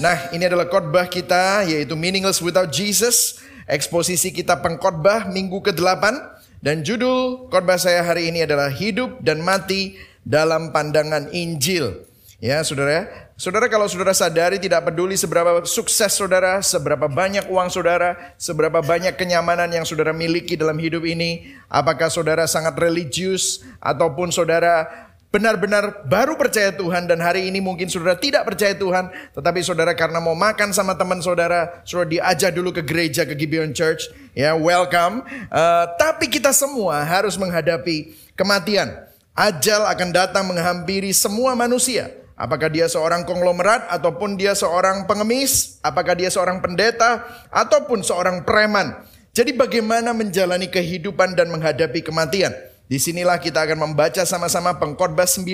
Nah, ini adalah khotbah kita yaitu Meaningless Without Jesus. Eksposisi kita pengkhotbah minggu ke-8 dan judul khotbah saya hari ini adalah Hidup dan Mati dalam Pandangan Injil. Ya, Saudara. Saudara kalau saudara sadari tidak peduli seberapa sukses saudara, seberapa banyak uang saudara, seberapa banyak kenyamanan yang saudara miliki dalam hidup ini, apakah saudara sangat religius ataupun saudara benar-benar baru percaya Tuhan dan hari ini mungkin saudara tidak percaya Tuhan, tetapi saudara karena mau makan sama teman saudara, saudara diajak dulu ke gereja ke Gibeon Church, ya welcome. Uh, tapi kita semua harus menghadapi kematian. Ajal akan datang menghampiri semua manusia. Apakah dia seorang konglomerat ataupun dia seorang pengemis, apakah dia seorang pendeta ataupun seorang preman. Jadi bagaimana menjalani kehidupan dan menghadapi kematian? Di sinilah kita akan membaca sama-sama pengkhotbah 9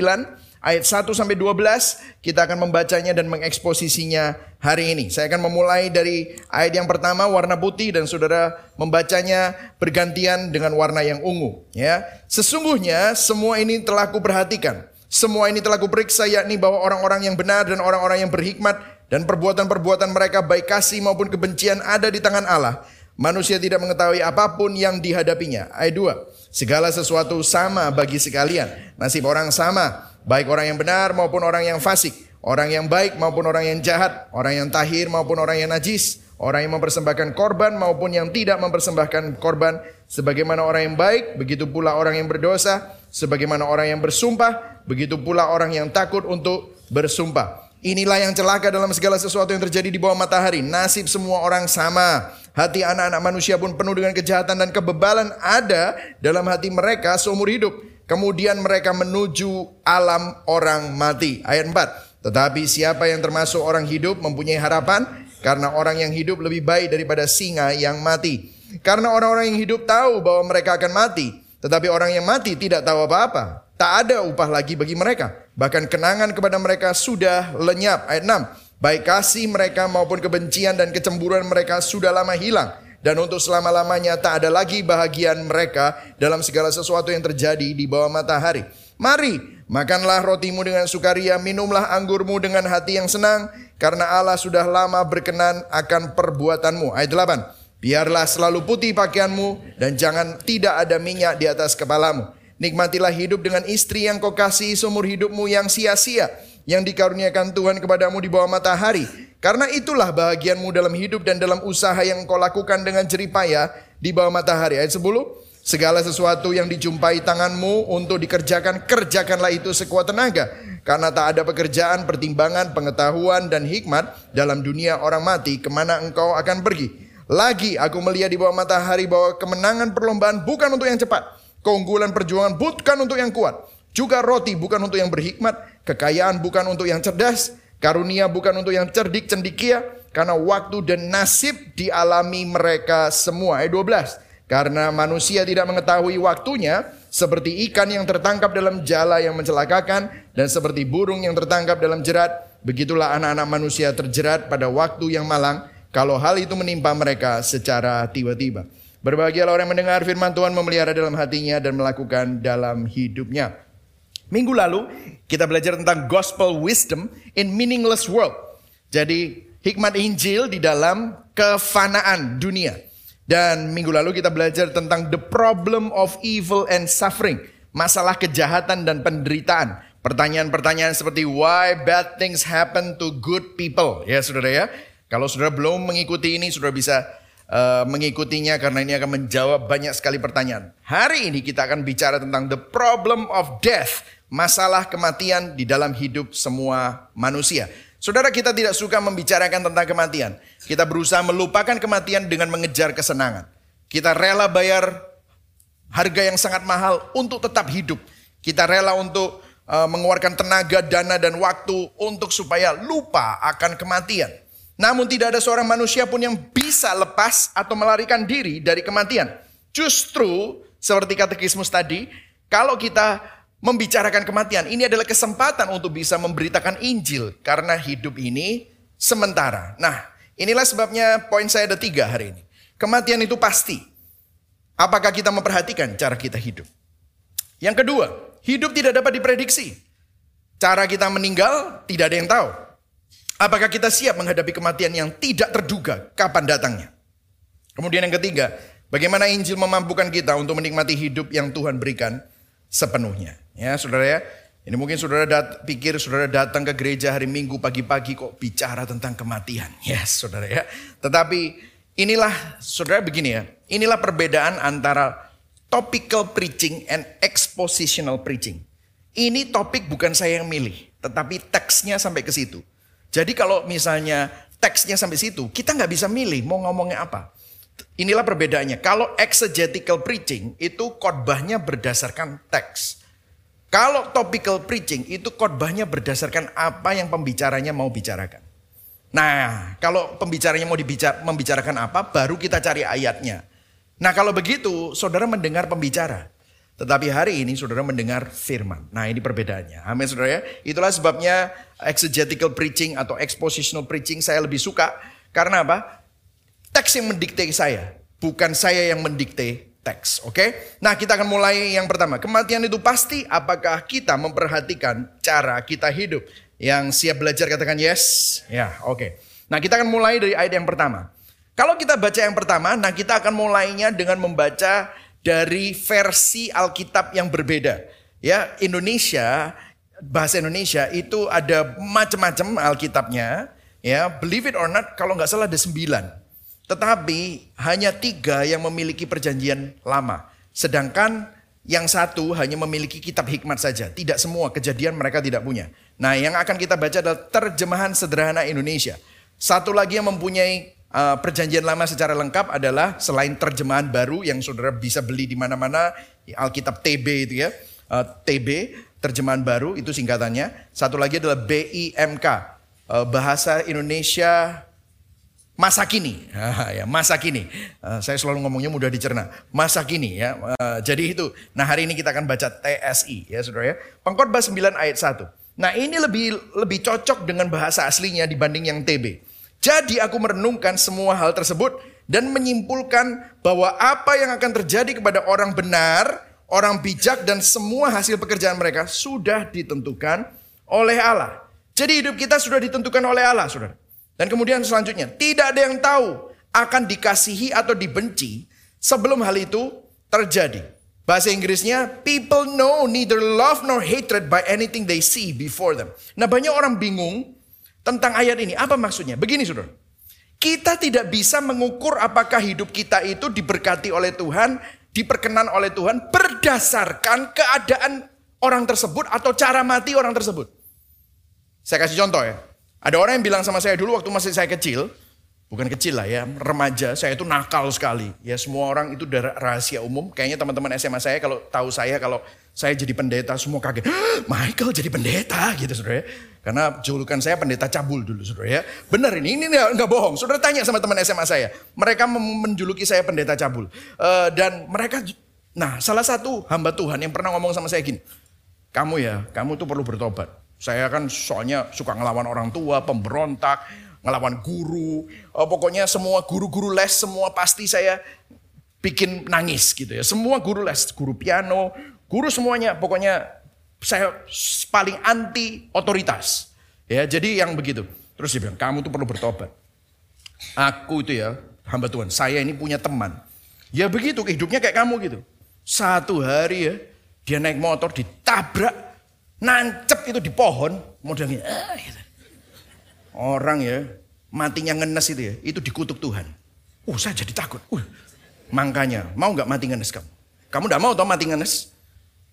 ayat 1 sampai 12. Kita akan membacanya dan mengeksposisinya hari ini. Saya akan memulai dari ayat yang pertama warna putih dan saudara membacanya bergantian dengan warna yang ungu. Ya, sesungguhnya semua ini telah kuperhatikan. Semua ini telah kuperiksa yakni bahwa orang-orang yang benar dan orang-orang yang berhikmat dan perbuatan-perbuatan mereka baik kasih maupun kebencian ada di tangan Allah. Manusia tidak mengetahui apa pun yang dihadapinya. Ayat 2. Segala sesuatu sama bagi sekalian. Nasib orang sama, baik orang yang benar maupun orang yang fasik, orang yang baik maupun orang yang jahat, orang yang tahir maupun orang yang najis, orang yang mempersembahkan korban maupun yang tidak mempersembahkan korban, sebagaimana orang yang baik, begitu pula orang yang berdosa, sebagaimana orang yang bersumpah, begitu pula orang yang takut untuk bersumpah. Inilah yang celaka dalam segala sesuatu yang terjadi di bawah matahari. Nasib semua orang sama. Hati anak-anak manusia pun penuh dengan kejahatan dan kebebalan ada dalam hati mereka seumur hidup. Kemudian mereka menuju alam orang mati. Ayat 4. Tetapi siapa yang termasuk orang hidup mempunyai harapan karena orang yang hidup lebih baik daripada singa yang mati. Karena orang-orang yang hidup tahu bahwa mereka akan mati, tetapi orang yang mati tidak tahu apa-apa. Tak ada upah lagi bagi mereka. Bahkan kenangan kepada mereka sudah lenyap. Ayat 6. Baik kasih mereka maupun kebencian dan kecemburuan mereka sudah lama hilang. Dan untuk selama-lamanya tak ada lagi bahagian mereka dalam segala sesuatu yang terjadi di bawah matahari. Mari, makanlah rotimu dengan sukaria, minumlah anggurmu dengan hati yang senang, karena Allah sudah lama berkenan akan perbuatanmu. Ayat 8. Biarlah selalu putih pakaianmu dan jangan tidak ada minyak di atas kepalamu. Nikmatilah hidup dengan istri yang kau kasih seumur hidupmu yang sia-sia yang dikaruniakan Tuhan kepadamu di bawah matahari. Karena itulah bahagianmu dalam hidup dan dalam usaha yang kau lakukan dengan jeripaya di bawah matahari. Ayat 10. Segala sesuatu yang dijumpai tanganmu untuk dikerjakan, kerjakanlah itu sekuat tenaga. Karena tak ada pekerjaan, pertimbangan, pengetahuan, dan hikmat dalam dunia orang mati, ke mana engkau akan pergi. Lagi aku melihat di bawah matahari bahwa kemenangan perlombaan bukan untuk yang cepat. Keunggulan perjuangan bukan untuk yang kuat. Juga roti bukan untuk yang berhikmat, kekayaan bukan untuk yang cerdas, karunia bukan untuk yang cerdik cendikia, karena waktu dan nasib dialami mereka semua. Ayat 12. Karena manusia tidak mengetahui waktunya, seperti ikan yang tertangkap dalam jala yang mencelakakan, dan seperti burung yang tertangkap dalam jerat, begitulah anak-anak manusia terjerat pada waktu yang malang, kalau hal itu menimpa mereka secara tiba-tiba. Berbahagialah orang yang mendengar firman Tuhan memelihara dalam hatinya dan melakukan dalam hidupnya. Minggu lalu kita belajar tentang gospel wisdom in meaningless world. Jadi hikmat Injil di dalam kefanaan dunia. Dan minggu lalu kita belajar tentang the problem of evil and suffering. Masalah kejahatan dan penderitaan. Pertanyaan-pertanyaan seperti why bad things happen to good people. Ya saudara ya. Kalau saudara belum mengikuti ini, saudara bisa uh, mengikutinya karena ini akan menjawab banyak sekali pertanyaan. Hari ini kita akan bicara tentang the problem of death masalah kematian di dalam hidup semua manusia. Saudara kita tidak suka membicarakan tentang kematian. Kita berusaha melupakan kematian dengan mengejar kesenangan. Kita rela bayar harga yang sangat mahal untuk tetap hidup. Kita rela untuk uh, mengeluarkan tenaga, dana, dan waktu untuk supaya lupa akan kematian. Namun tidak ada seorang manusia pun yang bisa lepas atau melarikan diri dari kematian. Justru seperti katekismus tadi, kalau kita membicarakan kematian. Ini adalah kesempatan untuk bisa memberitakan Injil karena hidup ini sementara. Nah, inilah sebabnya poin saya ada tiga hari ini. Kematian itu pasti. Apakah kita memperhatikan cara kita hidup? Yang kedua, hidup tidak dapat diprediksi. Cara kita meninggal tidak ada yang tahu. Apakah kita siap menghadapi kematian yang tidak terduga kapan datangnya? Kemudian yang ketiga, bagaimana Injil memampukan kita untuk menikmati hidup yang Tuhan berikan sepenuhnya. Ya, saudara ya. Ini mungkin saudara dat pikir saudara datang ke gereja hari Minggu pagi-pagi kok bicara tentang kematian. Yes, saudara ya. Tetapi inilah saudara begini ya. Inilah perbedaan antara topical preaching and expositional preaching. Ini topik bukan saya yang milih, tetapi teksnya sampai ke situ. Jadi kalau misalnya teksnya sampai situ, kita nggak bisa milih mau ngomongnya apa. Inilah perbedaannya. Kalau exegetical preaching itu khotbahnya berdasarkan teks. Kalau topical preaching itu khotbahnya berdasarkan apa yang pembicaranya mau bicarakan. Nah, kalau pembicaranya mau dibicar membicarakan apa, baru kita cari ayatnya. Nah, kalau begitu, saudara mendengar pembicara. Tetapi hari ini saudara mendengar firman. Nah ini perbedaannya. Amin saudara ya. Itulah sebabnya exegetical preaching atau expositional preaching saya lebih suka. Karena apa? Teks yang mendikte saya. Bukan saya yang mendikte teks. Oke. Okay? Nah kita akan mulai yang pertama. Kematian itu pasti apakah kita memperhatikan cara kita hidup. Yang siap belajar katakan yes. Ya oke. Okay. Nah kita akan mulai dari ayat yang pertama. Kalau kita baca yang pertama, nah kita akan mulainya dengan membaca dari versi Alkitab yang berbeda. Ya, Indonesia bahasa Indonesia itu ada macam-macam Alkitabnya. Ya, believe it or not, kalau nggak salah ada sembilan. Tetapi hanya tiga yang memiliki perjanjian lama. Sedangkan yang satu hanya memiliki kitab hikmat saja. Tidak semua kejadian mereka tidak punya. Nah yang akan kita baca adalah terjemahan sederhana Indonesia. Satu lagi yang mempunyai uh, perjanjian lama secara lengkap adalah selain terjemahan baru yang saudara bisa beli di mana-mana, Alkitab TB itu ya, uh, eh, TB terjemahan baru itu singkatannya. Satu lagi adalah BIMK, uh, eh, bahasa Indonesia masa kini, ah, ya masa kini. Uh, saya selalu ngomongnya mudah dicerna, masa kini ya. Uh, jadi itu. Nah hari ini kita akan baca TSI ya saudara ya. Pengkhotbah 9 ayat 1. Nah ini lebih lebih cocok dengan bahasa aslinya dibanding yang TB. Jadi aku merenungkan semua hal tersebut dan menyimpulkan bahwa apa yang akan terjadi kepada orang benar, orang bijak dan semua hasil pekerjaan mereka sudah ditentukan oleh Allah. Jadi hidup kita sudah ditentukan oleh Allah, Saudara. Dan kemudian selanjutnya, tidak ada yang tahu akan dikasihi atau dibenci sebelum hal itu terjadi. Bahasa Inggrisnya, people know neither love nor hatred by anything they see before them. Nah banyak orang bingung tentang ayat ini. Apa maksudnya? Begini saudara. Kita tidak bisa mengukur apakah hidup kita itu diberkati oleh Tuhan, diperkenan oleh Tuhan berdasarkan keadaan orang tersebut atau cara mati orang tersebut. Saya kasih contoh ya. Ada orang yang bilang sama saya dulu waktu masih saya kecil, bukan kecil lah ya, remaja, saya itu nakal sekali. Ya semua orang itu udah rahasia umum. Kayaknya teman-teman SMA saya kalau tahu saya kalau saya jadi pendeta semua kaget. Michael jadi pendeta gitu saudara ya. Karena julukan saya pendeta cabul dulu saudara ya. Benar ini, ini nggak bohong. Saudara tanya sama teman SMA saya. Mereka menjuluki saya pendeta cabul. Uh, dan mereka, nah salah satu hamba Tuhan yang pernah ngomong sama saya gini. Kamu ya, kamu tuh perlu bertobat. Saya kan soalnya suka ngelawan orang tua, pemberontak, ngelawan guru. Uh, pokoknya semua guru-guru les semua pasti saya bikin nangis gitu ya. Semua guru les, guru piano, guru semuanya. Pokoknya saya paling anti otoritas. Ya, jadi yang begitu. Terus dia bilang, kamu tuh perlu bertobat. Aku itu ya, hamba Tuhan, saya ini punya teman. Ya begitu, hidupnya kayak kamu gitu. Satu hari ya, dia naik motor ditabrak, nancep itu di pohon, modelnya. Ah, gitu. Orang ya, matinya ngenes itu ya, itu dikutuk Tuhan. Uh, saya jadi takut. Uh, makanya, mau nggak mati ngenes kamu? Kamu nggak mau tau mati ngenes?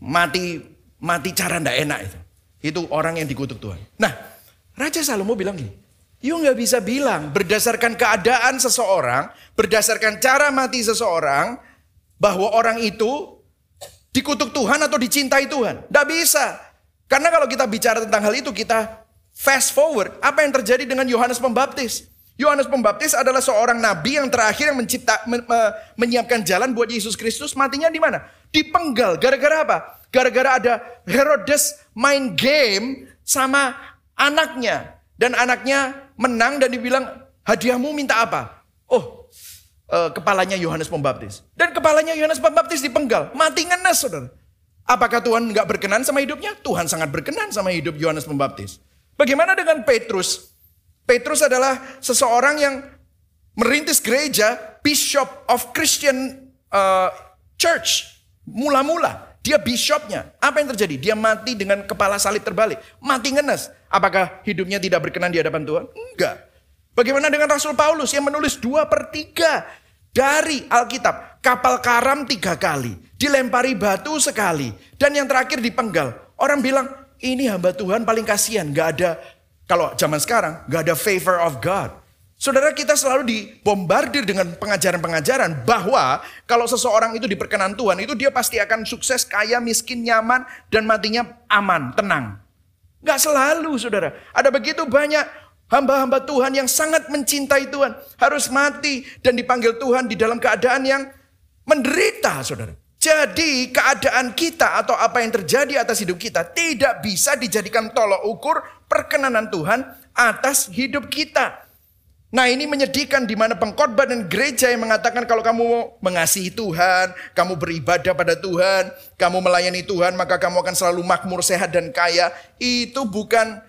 Mati mati cara ndak enak itu. Itu orang yang dikutuk Tuhan. Nah, Raja Salomo bilang gini, You nggak bisa bilang berdasarkan keadaan seseorang, berdasarkan cara mati seseorang, bahwa orang itu dikutuk Tuhan atau dicintai Tuhan. Nggak bisa. Karena kalau kita bicara tentang hal itu, kita fast forward. Apa yang terjadi dengan Yohanes Pembaptis? Yohanes Pembaptis adalah seorang nabi yang terakhir yang mencipta, men, me, menyiapkan jalan buat Yesus Kristus. Matinya di mana? Dipenggal. Gara-gara apa? Gara-gara ada Herodes main game sama anaknya. Dan anaknya menang dan dibilang hadiahmu minta apa? Oh uh, kepalanya Yohanes Pembaptis. Dan kepalanya Yohanes Pembaptis dipenggal. Mati ngenes saudara. Apakah Tuhan nggak berkenan sama hidupnya? Tuhan sangat berkenan sama hidup Yohanes Pembaptis. Bagaimana dengan Petrus? Petrus adalah seseorang yang merintis gereja, bishop of Christian uh, church. Mula-mula dia bishopnya. Apa yang terjadi? Dia mati dengan kepala salib terbalik. Mati ngenes. Apakah hidupnya tidak berkenan di hadapan Tuhan? Enggak. Bagaimana dengan Rasul Paulus yang menulis dua per tiga dari Alkitab. Kapal karam tiga kali. Dilempari batu sekali. Dan yang terakhir dipenggal. Orang bilang, ini hamba Tuhan paling kasihan. Gak ada, kalau zaman sekarang, gak ada favor of God. Saudara kita selalu dibombardir dengan pengajaran-pengajaran bahwa kalau seseorang itu diperkenan Tuhan itu dia pasti akan sukses, kaya, miskin, nyaman dan matinya aman, tenang. Gak selalu saudara. Ada begitu banyak hamba-hamba Tuhan yang sangat mencintai Tuhan. Harus mati dan dipanggil Tuhan di dalam keadaan yang menderita saudara. Jadi keadaan kita atau apa yang terjadi atas hidup kita tidak bisa dijadikan tolok ukur perkenanan Tuhan atas hidup kita. Nah ini menyedihkan di mana pengkhotbah dan gereja yang mengatakan kalau kamu mengasihi Tuhan, kamu beribadah pada Tuhan, kamu melayani Tuhan, maka kamu akan selalu makmur, sehat dan kaya. Itu bukan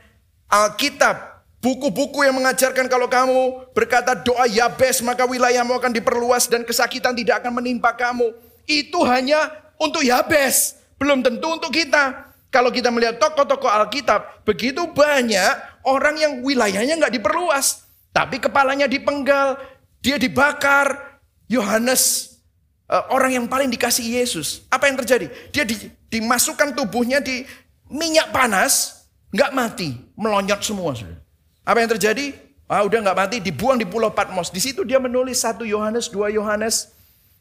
Alkitab. Buku-buku yang mengajarkan kalau kamu berkata doa Yabes, maka wilayahmu akan diperluas dan kesakitan tidak akan menimpa kamu. Itu hanya untuk Yabes, belum tentu untuk kita. Kalau kita melihat tokoh-tokoh Alkitab, begitu banyak orang yang wilayahnya nggak diperluas. Tapi kepalanya dipenggal, dia dibakar. Yohanes, uh, orang yang paling dikasih Yesus. Apa yang terjadi? Dia di, dimasukkan tubuhnya di minyak panas, nggak mati, melonyot semua. Apa yang terjadi? Ah, udah nggak mati, dibuang di Pulau Patmos. Di situ dia menulis satu Yohanes, dua Yohanes,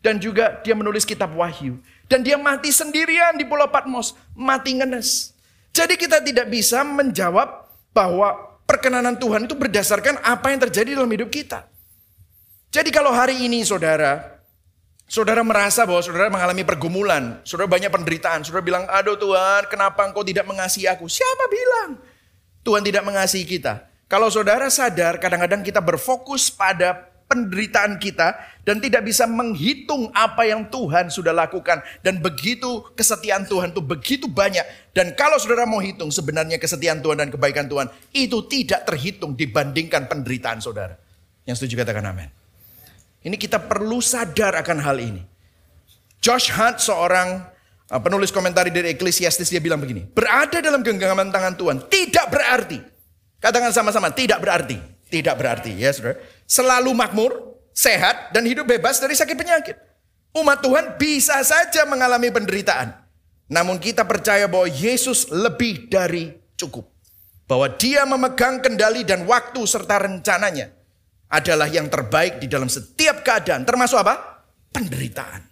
dan juga dia menulis kitab Wahyu. Dan dia mati sendirian di Pulau Patmos, mati ngenes. Jadi kita tidak bisa menjawab bahwa perkenanan Tuhan itu berdasarkan apa yang terjadi dalam hidup kita. Jadi kalau hari ini saudara, saudara merasa bahwa saudara mengalami pergumulan, saudara banyak penderitaan, saudara bilang, aduh Tuhan kenapa engkau tidak mengasihi aku? Siapa bilang Tuhan tidak mengasihi kita? Kalau saudara sadar kadang-kadang kita berfokus pada penderitaan kita dan tidak bisa menghitung apa yang Tuhan sudah lakukan dan begitu kesetiaan Tuhan itu begitu banyak dan kalau saudara mau hitung sebenarnya kesetiaan Tuhan dan kebaikan Tuhan itu tidak terhitung dibandingkan penderitaan saudara. Yang setuju katakan amin. Ini kita perlu sadar akan hal ini. Josh Hunt seorang uh, penulis komentari dari Ecclesiastes dia bilang begini, berada dalam genggaman tangan Tuhan tidak berarti. Katakan sama-sama, tidak berarti. Tidak berarti ya saudara selalu makmur, sehat, dan hidup bebas dari sakit penyakit. Umat Tuhan bisa saja mengalami penderitaan. Namun kita percaya bahwa Yesus lebih dari cukup. Bahwa dia memegang kendali dan waktu serta rencananya adalah yang terbaik di dalam setiap keadaan. Termasuk apa? Penderitaan.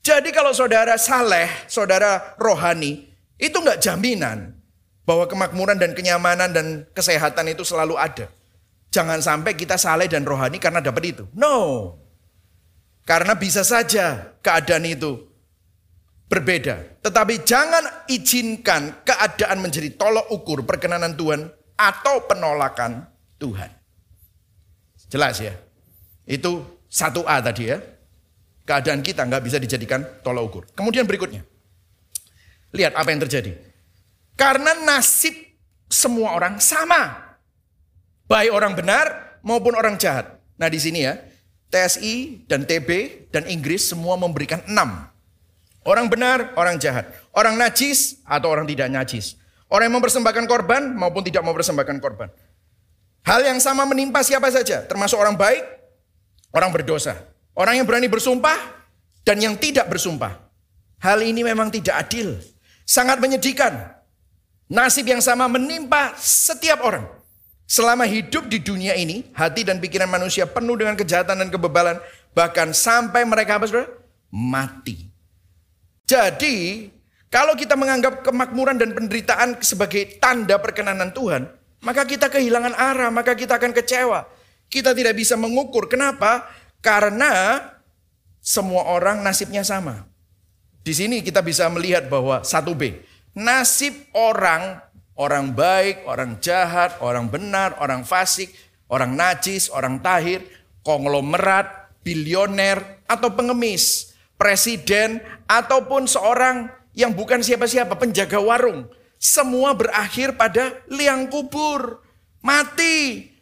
Jadi kalau saudara saleh, saudara rohani, itu nggak jaminan bahwa kemakmuran dan kenyamanan dan kesehatan itu selalu ada. Jangan sampai kita saleh dan rohani karena dapat itu. No. Karena bisa saja keadaan itu berbeda. Tetapi jangan izinkan keadaan menjadi tolok ukur perkenanan Tuhan atau penolakan Tuhan. Jelas ya? Itu satu A tadi ya. Keadaan kita nggak bisa dijadikan tolok ukur. Kemudian berikutnya. Lihat apa yang terjadi. Karena nasib semua orang sama. Baik orang benar maupun orang jahat. Nah di sini ya, TSI dan TB dan Inggris semua memberikan enam. Orang benar, orang jahat. Orang najis atau orang tidak najis. Orang yang mempersembahkan korban maupun tidak mempersembahkan korban. Hal yang sama menimpa siapa saja, termasuk orang baik, orang berdosa. Orang yang berani bersumpah dan yang tidak bersumpah. Hal ini memang tidak adil. Sangat menyedihkan. Nasib yang sama menimpa setiap orang. Selama hidup di dunia ini, hati dan pikiran manusia penuh dengan kejahatan dan kebebalan. Bahkan sampai mereka apa saudara? Mati. Jadi, kalau kita menganggap kemakmuran dan penderitaan sebagai tanda perkenanan Tuhan, maka kita kehilangan arah, maka kita akan kecewa. Kita tidak bisa mengukur. Kenapa? Karena semua orang nasibnya sama. Di sini kita bisa melihat bahwa satu B, nasib orang Orang baik, orang jahat, orang benar, orang fasik, orang najis, orang tahir, konglomerat, bilioner, atau pengemis, presiden, ataupun seorang yang bukan siapa-siapa, penjaga warung. Semua berakhir pada liang kubur, mati.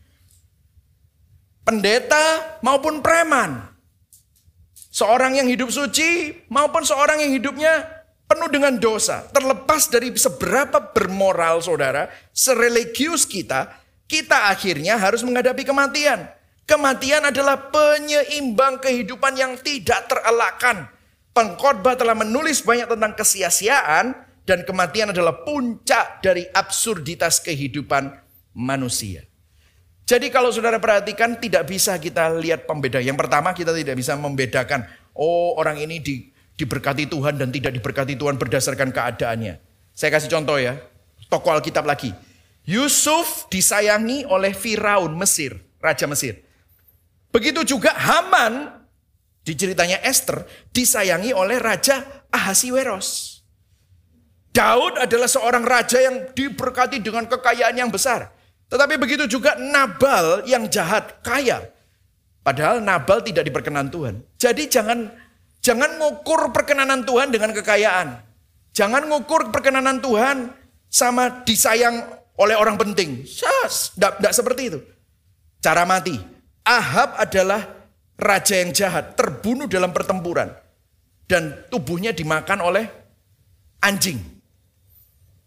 pendeta maupun preman. Seorang yang hidup suci maupun seorang yang hidupnya penuh dengan dosa. Terlepas dari seberapa bermoral saudara, sereligius kita, kita akhirnya harus menghadapi kematian. Kematian adalah penyeimbang kehidupan yang tidak terelakkan. Pengkhotbah telah menulis banyak tentang kesia-siaan dan kematian adalah puncak dari absurditas kehidupan manusia. Jadi kalau saudara perhatikan tidak bisa kita lihat pembeda. Yang pertama kita tidak bisa membedakan, oh orang ini di, diberkati Tuhan dan tidak diberkati Tuhan berdasarkan keadaannya. Saya kasih contoh ya, tokoh Alkitab lagi. Yusuf disayangi oleh Firaun Mesir, Raja Mesir. Begitu juga Haman di ceritanya Esther disayangi oleh Raja Ahasiweros. Daud adalah seorang raja yang diberkati dengan kekayaan yang besar. Tetapi begitu juga Nabal yang jahat, kaya. Padahal Nabal tidak diperkenan Tuhan. Jadi jangan jangan ngukur perkenanan Tuhan dengan kekayaan. Jangan ngukur perkenanan Tuhan sama disayang oleh orang penting. Tidak seperti itu. Cara mati. Ahab adalah raja yang jahat, terbunuh dalam pertempuran. Dan tubuhnya dimakan oleh anjing.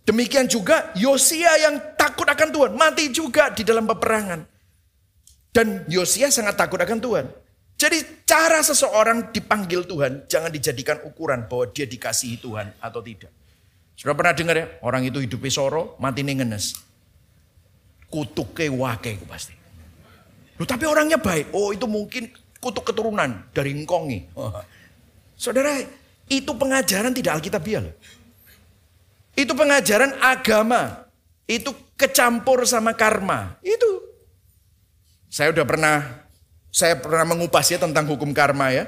Demikian juga Yosia yang takut akan Tuhan, mati juga di dalam peperangan. Dan Yosia sangat takut akan Tuhan. Jadi cara seseorang dipanggil Tuhan jangan dijadikan ukuran bahwa dia dikasihi Tuhan atau tidak. Sudah pernah dengar ya, orang itu hidup soro, mati ngenes. Kutuke wake pasti. Loh, tapi orangnya baik. Oh itu mungkin kutuk keturunan dari ngkongi. Saudara, itu pengajaran tidak alkitabiah loh. Itu pengajaran agama. Itu kecampur sama karma. Itu. Saya udah pernah saya pernah mengupas ya tentang hukum karma ya.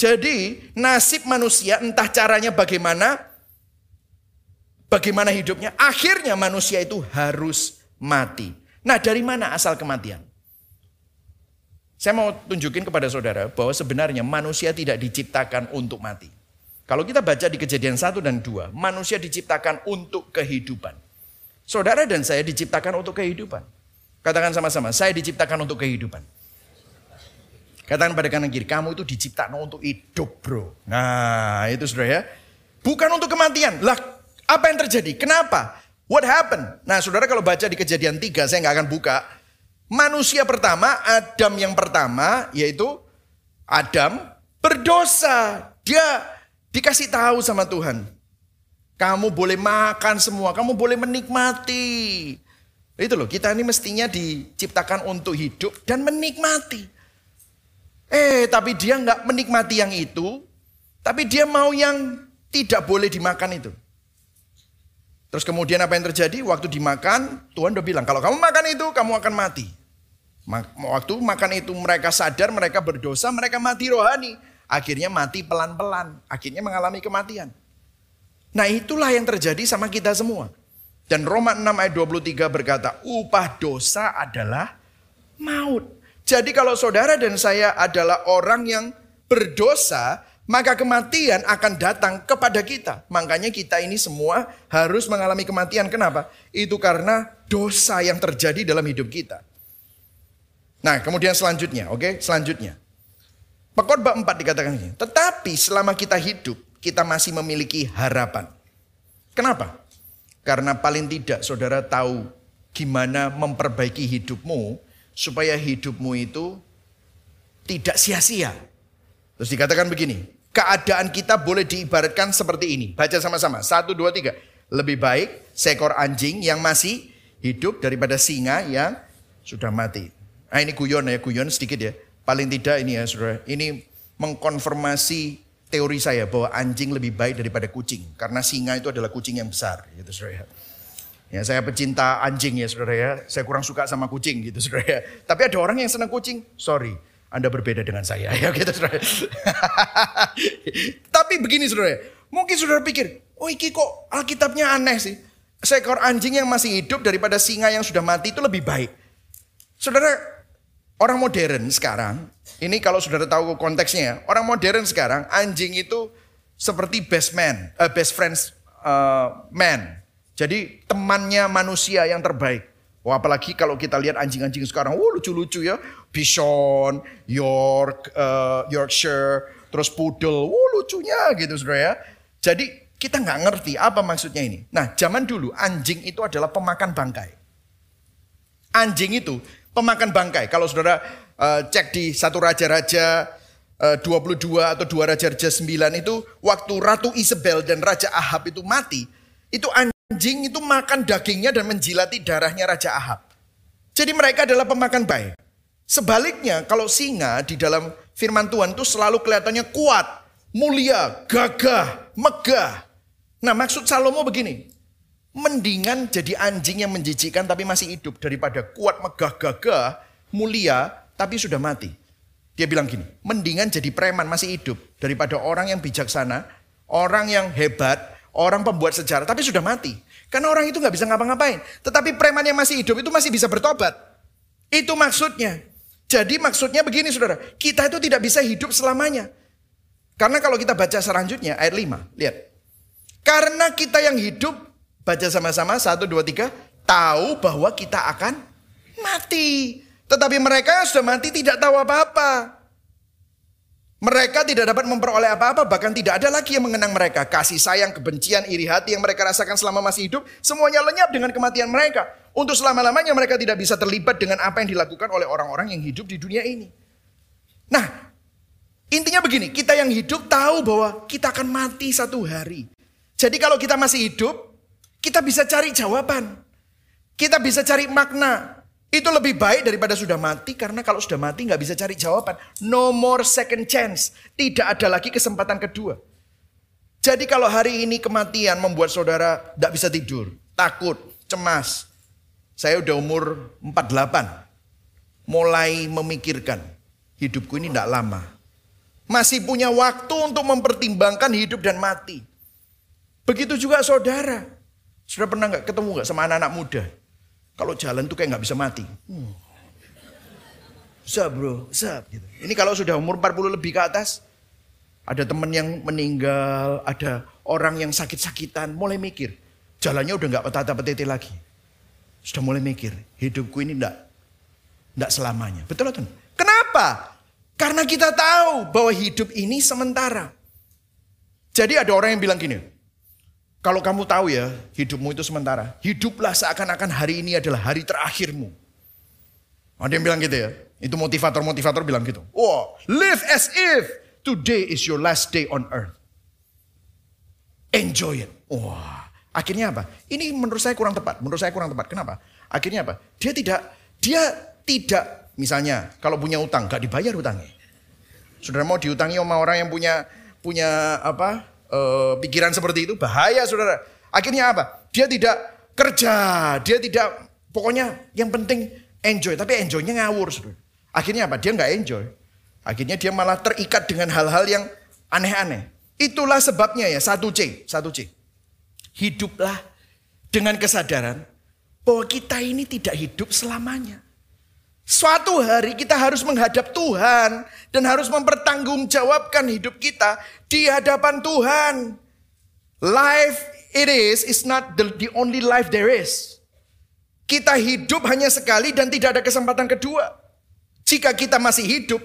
Jadi nasib manusia entah caranya bagaimana bagaimana hidupnya akhirnya manusia itu harus mati. Nah, dari mana asal kematian? Saya mau tunjukin kepada saudara bahwa sebenarnya manusia tidak diciptakan untuk mati. Kalau kita baca di kejadian 1 dan 2, manusia diciptakan untuk kehidupan. Saudara dan saya diciptakan untuk kehidupan. Katakan sama-sama, saya diciptakan untuk kehidupan. Katakan pada kanan kiri, kamu itu diciptakan untuk hidup bro. Nah itu saudara ya. Bukan untuk kematian. Lah apa yang terjadi? Kenapa? What happened? Nah saudara kalau baca di kejadian 3, saya nggak akan buka. Manusia pertama, Adam yang pertama, yaitu Adam berdosa. Dia Dikasih tahu sama Tuhan. Kamu boleh makan semua, kamu boleh menikmati. Itu loh, kita ini mestinya diciptakan untuk hidup dan menikmati. Eh, tapi dia nggak menikmati yang itu, tapi dia mau yang tidak boleh dimakan itu. Terus kemudian apa yang terjadi? Waktu dimakan, Tuhan udah bilang, kalau kamu makan itu, kamu akan mati. Waktu makan itu mereka sadar, mereka berdosa, mereka mati rohani. Akhirnya mati pelan-pelan, akhirnya mengalami kematian. Nah itulah yang terjadi sama kita semua. Dan Roma 6 ayat 23 berkata, upah dosa adalah maut. Jadi kalau saudara dan saya adalah orang yang berdosa, maka kematian akan datang kepada kita. Makanya kita ini semua harus mengalami kematian. Kenapa? Itu karena dosa yang terjadi dalam hidup kita. Nah, kemudian selanjutnya, oke, okay? selanjutnya. Pekotbah 4 dikatakan ini. Tetapi selama kita hidup, kita masih memiliki harapan. Kenapa? Karena paling tidak saudara tahu gimana memperbaiki hidupmu supaya hidupmu itu tidak sia-sia. Terus dikatakan begini, keadaan kita boleh diibaratkan seperti ini. Baca sama-sama, satu, dua, tiga. Lebih baik seekor anjing yang masih hidup daripada singa yang sudah mati. Nah ini guyon ya, guyon sedikit ya. Paling tidak ini ya saudara, ini mengkonfirmasi teori saya bahwa anjing lebih baik daripada kucing. Karena singa itu adalah kucing yang besar gitu saudara. Saya pecinta anjing ya saudara ya. Saya kurang suka sama kucing gitu saudara ya. Tapi ada orang yang senang kucing, sorry. Anda berbeda dengan saya ya gitu saudara. Tapi begini saudara, mungkin saudara pikir, oh iki kok Alkitabnya aneh sih. Seekor anjing yang masih hidup daripada singa yang sudah mati itu lebih baik. Saudara, Orang modern sekarang, ini kalau sudah tahu konteksnya, orang modern sekarang anjing itu seperti best man, uh, best friends uh, man. Jadi temannya manusia yang terbaik. Wah, apalagi kalau kita lihat anjing-anjing sekarang, wah lucu-lucu ya, Bishon, York, uh, Yorkshire, terus Poodle. Wuh lucunya gitu saudara ya. Jadi kita nggak ngerti apa maksudnya ini. Nah zaman dulu anjing itu adalah pemakan bangkai. Anjing itu pemakan bangkai. Kalau saudara uh, cek di satu raja-raja uh, 22 atau dua raja-raja 9 itu waktu Ratu Isabel dan Raja Ahab itu mati. Itu anjing itu makan dagingnya dan menjilati darahnya Raja Ahab. Jadi mereka adalah pemakan baik. Sebaliknya kalau singa di dalam firman Tuhan itu selalu kelihatannya kuat, mulia, gagah, megah. Nah maksud Salomo begini, mendingan jadi anjing yang menjijikkan tapi masih hidup daripada kuat, megah, gagah, mulia tapi sudah mati. Dia bilang gini, mendingan jadi preman masih hidup daripada orang yang bijaksana, orang yang hebat, orang pembuat sejarah tapi sudah mati. Karena orang itu nggak bisa ngapa-ngapain. Tetapi preman yang masih hidup itu masih bisa bertobat. Itu maksudnya. Jadi maksudnya begini saudara, kita itu tidak bisa hidup selamanya. Karena kalau kita baca selanjutnya ayat 5, lihat. Karena kita yang hidup, baca sama-sama, satu, dua, tiga, tahu bahwa kita akan mati. Tetapi mereka sudah mati tidak tahu apa-apa. Mereka tidak dapat memperoleh apa-apa, bahkan tidak ada lagi yang mengenang mereka. Kasih sayang, kebencian, iri hati yang mereka rasakan selama masih hidup, semuanya lenyap dengan kematian mereka. Untuk selama-lamanya mereka tidak bisa terlibat dengan apa yang dilakukan oleh orang-orang yang hidup di dunia ini. Nah, intinya begini, kita yang hidup tahu bahwa kita akan mati satu hari. Jadi kalau kita masih hidup, kita bisa cari jawaban. Kita bisa cari makna. Itu lebih baik daripada sudah mati karena kalau sudah mati nggak bisa cari jawaban. No more second chance. Tidak ada lagi kesempatan kedua. Jadi kalau hari ini kematian membuat saudara tidak bisa tidur, takut, cemas. Saya udah umur 48. Mulai memikirkan hidupku ini tidak lama. Masih punya waktu untuk mempertimbangkan hidup dan mati. Begitu juga saudara. Sudah pernah nggak ketemu nggak sama anak-anak muda? Kalau jalan tuh kayak nggak bisa mati. Hmm. bro, sab gitu. Ini kalau sudah umur 40 lebih ke atas, ada teman yang meninggal, ada orang yang sakit-sakitan, mulai mikir. Jalannya udah nggak petata petete lagi. Sudah mulai mikir, hidupku ini enggak, enggak selamanya. Betul atau Kenapa? Karena kita tahu bahwa hidup ini sementara. Jadi ada orang yang bilang gini, kalau kamu tahu ya, hidupmu itu sementara. Hiduplah seakan-akan hari ini adalah hari terakhirmu. Ada yang bilang gitu ya. Itu motivator-motivator bilang gitu. Oh, live as if today is your last day on earth. Enjoy it. Wah, akhirnya apa? Ini menurut saya kurang tepat. Menurut saya kurang tepat. Kenapa? Akhirnya apa? Dia tidak, dia tidak, misalnya kalau punya utang, gak dibayar utangnya. Saudara mau diutangi sama orang yang punya punya apa uh, pikiran seperti itu bahaya saudara. Akhirnya apa? Dia tidak kerja, dia tidak pokoknya yang penting enjoy. Tapi enjoynya ngawur saudara. Akhirnya apa? Dia nggak enjoy. Akhirnya dia malah terikat dengan hal-hal yang aneh-aneh. Itulah sebabnya ya satu C, satu C. Hiduplah dengan kesadaran bahwa kita ini tidak hidup selamanya. Suatu hari kita harus menghadap Tuhan dan harus mempertanggungjawabkan hidup kita di hadapan Tuhan. Life it is is not the, the only life there is. Kita hidup hanya sekali dan tidak ada kesempatan kedua. Jika kita masih hidup,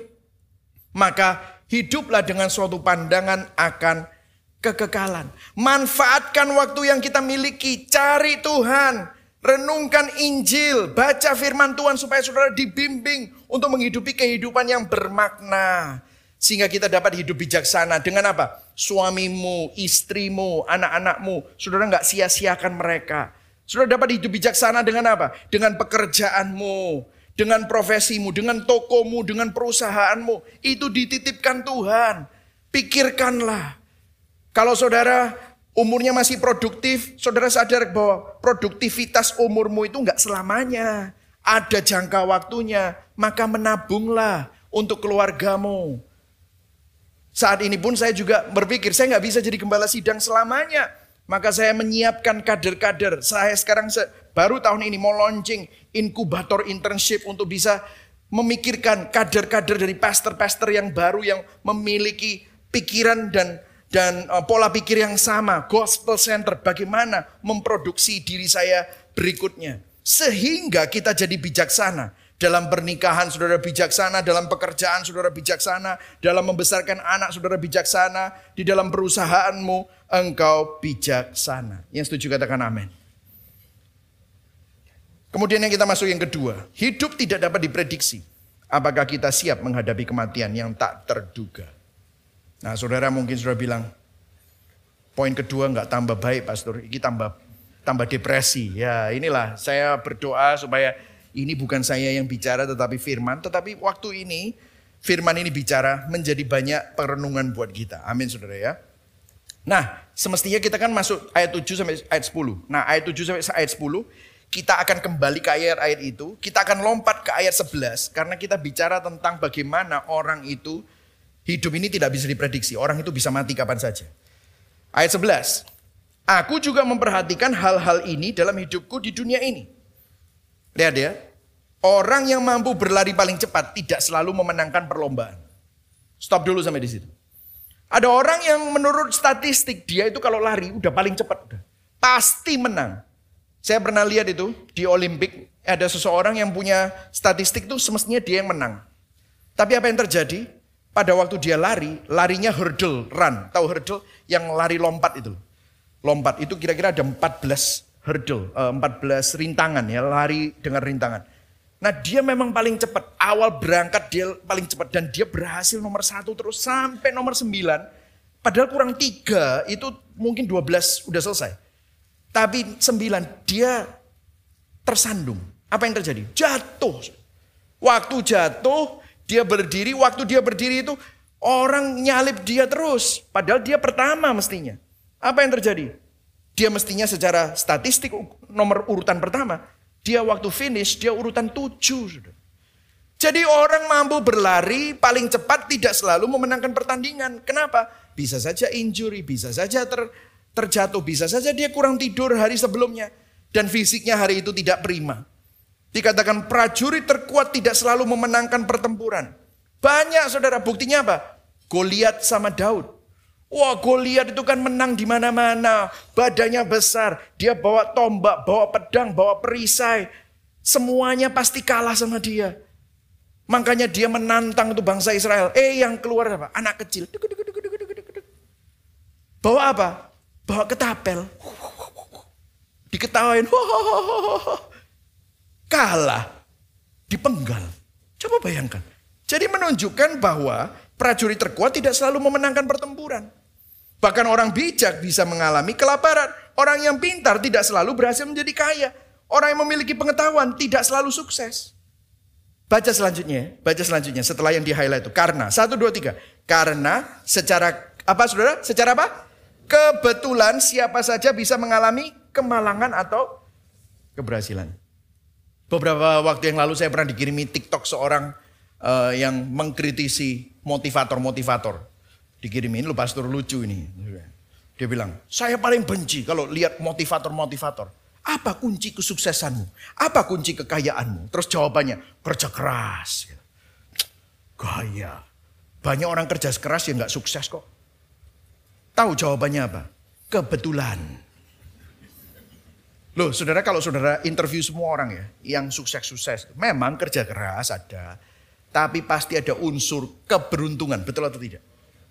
maka hiduplah dengan suatu pandangan akan kekekalan. Manfaatkan waktu yang kita miliki, cari Tuhan, Renungkan Injil, baca firman Tuhan supaya saudara dibimbing untuk menghidupi kehidupan yang bermakna. Sehingga kita dapat hidup bijaksana. Dengan apa? Suamimu, istrimu, anak-anakmu. Saudara nggak sia-siakan mereka. Saudara dapat hidup bijaksana dengan apa? Dengan pekerjaanmu, dengan profesimu, dengan tokomu, dengan perusahaanmu. Itu dititipkan Tuhan. Pikirkanlah. Kalau saudara umurnya masih produktif, saudara sadar bahwa produktivitas umurmu itu nggak selamanya. Ada jangka waktunya, maka menabunglah untuk keluargamu. Saat ini pun saya juga berpikir, saya nggak bisa jadi gembala sidang selamanya. Maka saya menyiapkan kader-kader. Saya sekarang baru tahun ini mau launching inkubator internship untuk bisa memikirkan kader-kader dari pastor-pastor yang baru yang memiliki pikiran dan dan uh, pola pikir yang sama, gospel center, bagaimana memproduksi diri saya berikutnya. Sehingga kita jadi bijaksana. Dalam pernikahan saudara bijaksana, dalam pekerjaan saudara bijaksana, dalam membesarkan anak saudara bijaksana, di dalam perusahaanmu engkau bijaksana. Yang setuju katakan amin. Kemudian yang kita masuk yang kedua, hidup tidak dapat diprediksi. Apakah kita siap menghadapi kematian yang tak terduga? Nah saudara mungkin sudah bilang, poin kedua nggak tambah baik pastor, ini tambah tambah depresi. Ya inilah saya berdoa supaya ini bukan saya yang bicara tetapi firman. Tetapi waktu ini firman ini bicara menjadi banyak perenungan buat kita. Amin saudara ya. Nah semestinya kita kan masuk ayat 7 sampai ayat 10. Nah ayat 7 sampai ayat 10 kita akan kembali ke ayat-ayat itu. Kita akan lompat ke ayat 11. Karena kita bicara tentang bagaimana orang itu hidup ini tidak bisa diprediksi. Orang itu bisa mati kapan saja. Ayat 11. Aku juga memperhatikan hal-hal ini dalam hidupku di dunia ini. Lihat ya, orang yang mampu berlari paling cepat tidak selalu memenangkan perlombaan. Stop dulu sampai di situ. Ada orang yang menurut statistik dia itu kalau lari udah paling cepat udah. Pasti menang. Saya pernah lihat itu di Olimpik ada seseorang yang punya statistik tuh semestinya dia yang menang. Tapi apa yang terjadi? Pada waktu dia lari, larinya hurdle run. Tahu hurdle? Yang lari lompat itu. Lompat itu kira-kira ada 14 hurdle, 14 eh, rintangan ya, lari dengan rintangan. Nah dia memang paling cepat, awal berangkat dia paling cepat dan dia berhasil nomor satu terus sampai nomor sembilan. Padahal kurang tiga itu mungkin 12 udah selesai. Tapi sembilan dia tersandung. Apa yang terjadi? Jatuh. Waktu jatuh dia berdiri, waktu dia berdiri itu orang nyalip dia terus. Padahal dia pertama mestinya. Apa yang terjadi? Dia mestinya secara statistik nomor urutan pertama. Dia waktu finish, dia urutan tujuh. Jadi orang mampu berlari paling cepat tidak selalu memenangkan pertandingan. Kenapa? Bisa saja injury, bisa saja ter, terjatuh, bisa saja dia kurang tidur hari sebelumnya. Dan fisiknya hari itu tidak prima. Dikatakan prajurit terkuat tidak selalu memenangkan pertempuran. Banyak saudara, buktinya apa? Goliat sama Daud. Wah Goliat itu kan menang di mana-mana. Badannya besar. Dia bawa tombak, bawa pedang, bawa perisai. Semuanya pasti kalah sama dia. Makanya dia menantang itu bangsa Israel. Eh yang keluar apa? Anak kecil. Bawa apa? Bawa ketapel. Diketawain. Kalah. Dipenggal. Coba bayangkan. Jadi menunjukkan bahwa prajurit terkuat tidak selalu memenangkan pertempuran. Bahkan orang bijak bisa mengalami kelaparan. Orang yang pintar tidak selalu berhasil menjadi kaya. Orang yang memiliki pengetahuan tidak selalu sukses. Baca selanjutnya, baca selanjutnya setelah yang di highlight itu. Karena, satu, dua, tiga. Karena secara, apa saudara? Secara apa? Kebetulan siapa saja bisa mengalami kemalangan atau keberhasilan. Beberapa waktu yang lalu saya pernah dikirimi TikTok seorang uh, yang mengkritisi motivator-motivator dikirimin lu pastor lucu ini. Dia bilang, saya paling benci kalau lihat motivator-motivator. Apa kunci kesuksesanmu? Apa kunci kekayaanmu? Terus jawabannya, kerja keras. Gaya. Banyak orang kerja keras yang nggak sukses kok. Tahu jawabannya apa? Kebetulan. Loh saudara kalau saudara interview semua orang ya yang sukses-sukses. Memang kerja keras ada. Tapi pasti ada unsur keberuntungan. Betul atau tidak?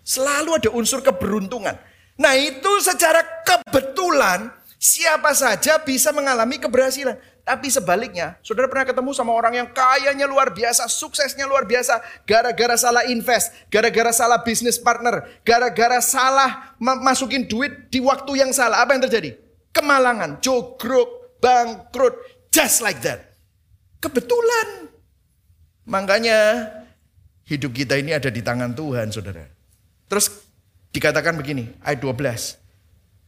Selalu ada unsur keberuntungan. Nah itu secara kebetulan siapa saja bisa mengalami keberhasilan. Tapi sebaliknya, saudara pernah ketemu sama orang yang kayanya luar biasa, suksesnya luar biasa. Gara-gara salah invest, gara-gara salah bisnis partner, gara-gara salah masukin duit di waktu yang salah. Apa yang terjadi? Kemalangan, jogrok, bangkrut, just like that. Kebetulan. Makanya hidup kita ini ada di tangan Tuhan saudara. Terus dikatakan begini, ayat 12.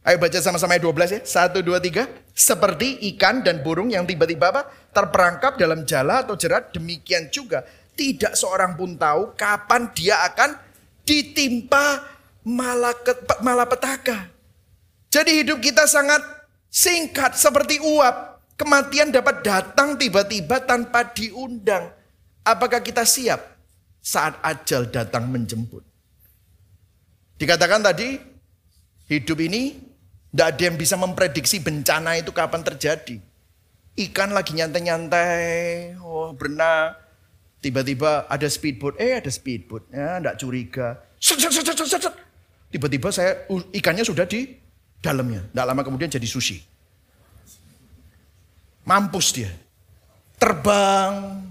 Ayo baca sama-sama ayat 12 ya. Satu, dua, tiga. Seperti ikan dan burung yang tiba-tiba apa? Terperangkap dalam jala atau jerat. Demikian juga. Tidak seorang pun tahu kapan dia akan ditimpa malapetaka. Jadi hidup kita sangat singkat seperti uap. Kematian dapat datang tiba-tiba tanpa diundang. Apakah kita siap saat ajal datang menjemput? Dikatakan tadi, hidup ini tidak ada yang bisa memprediksi bencana itu kapan terjadi. Ikan lagi nyantai-nyantai, oh berenang. Tiba-tiba ada speedboat, eh ada speedboat, ya enggak curiga. Tiba-tiba saya ikannya sudah di dalamnya. Tidak lama kemudian jadi sushi. Mampus dia. Terbang,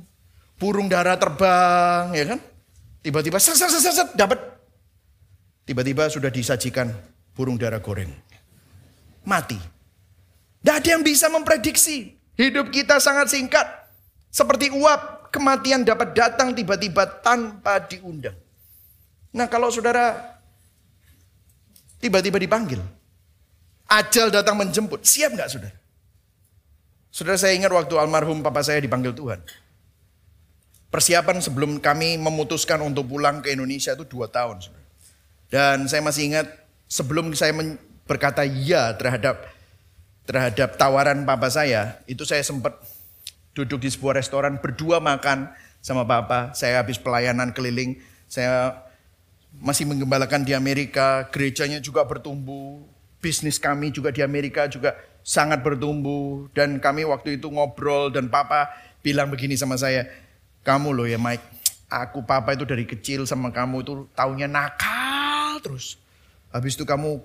burung dara terbang, ya kan? Tiba-tiba set, set, set, set, dapat. Tiba-tiba sudah disajikan burung dara goreng. Mati. Tidak ada yang bisa memprediksi. Hidup kita sangat singkat. Seperti uap, kematian dapat datang tiba-tiba tanpa diundang. Nah kalau saudara tiba-tiba dipanggil, ajal datang menjemput, siap nggak saudara? Saudara saya ingat waktu almarhum papa saya dipanggil Tuhan. Persiapan sebelum kami memutuskan untuk pulang ke Indonesia itu dua tahun. Saudara. Dan saya masih ingat sebelum saya berkata ya terhadap terhadap tawaran papa saya, itu saya sempat duduk di sebuah restoran berdua makan sama papa. Saya habis pelayanan keliling, saya masih menggembalakan di Amerika, gerejanya juga bertumbuh, bisnis kami juga di Amerika juga sangat bertumbuh dan kami waktu itu ngobrol dan papa bilang begini sama saya, kamu loh ya Mike, aku papa itu dari kecil sama kamu itu taunya nakal terus. Habis itu kamu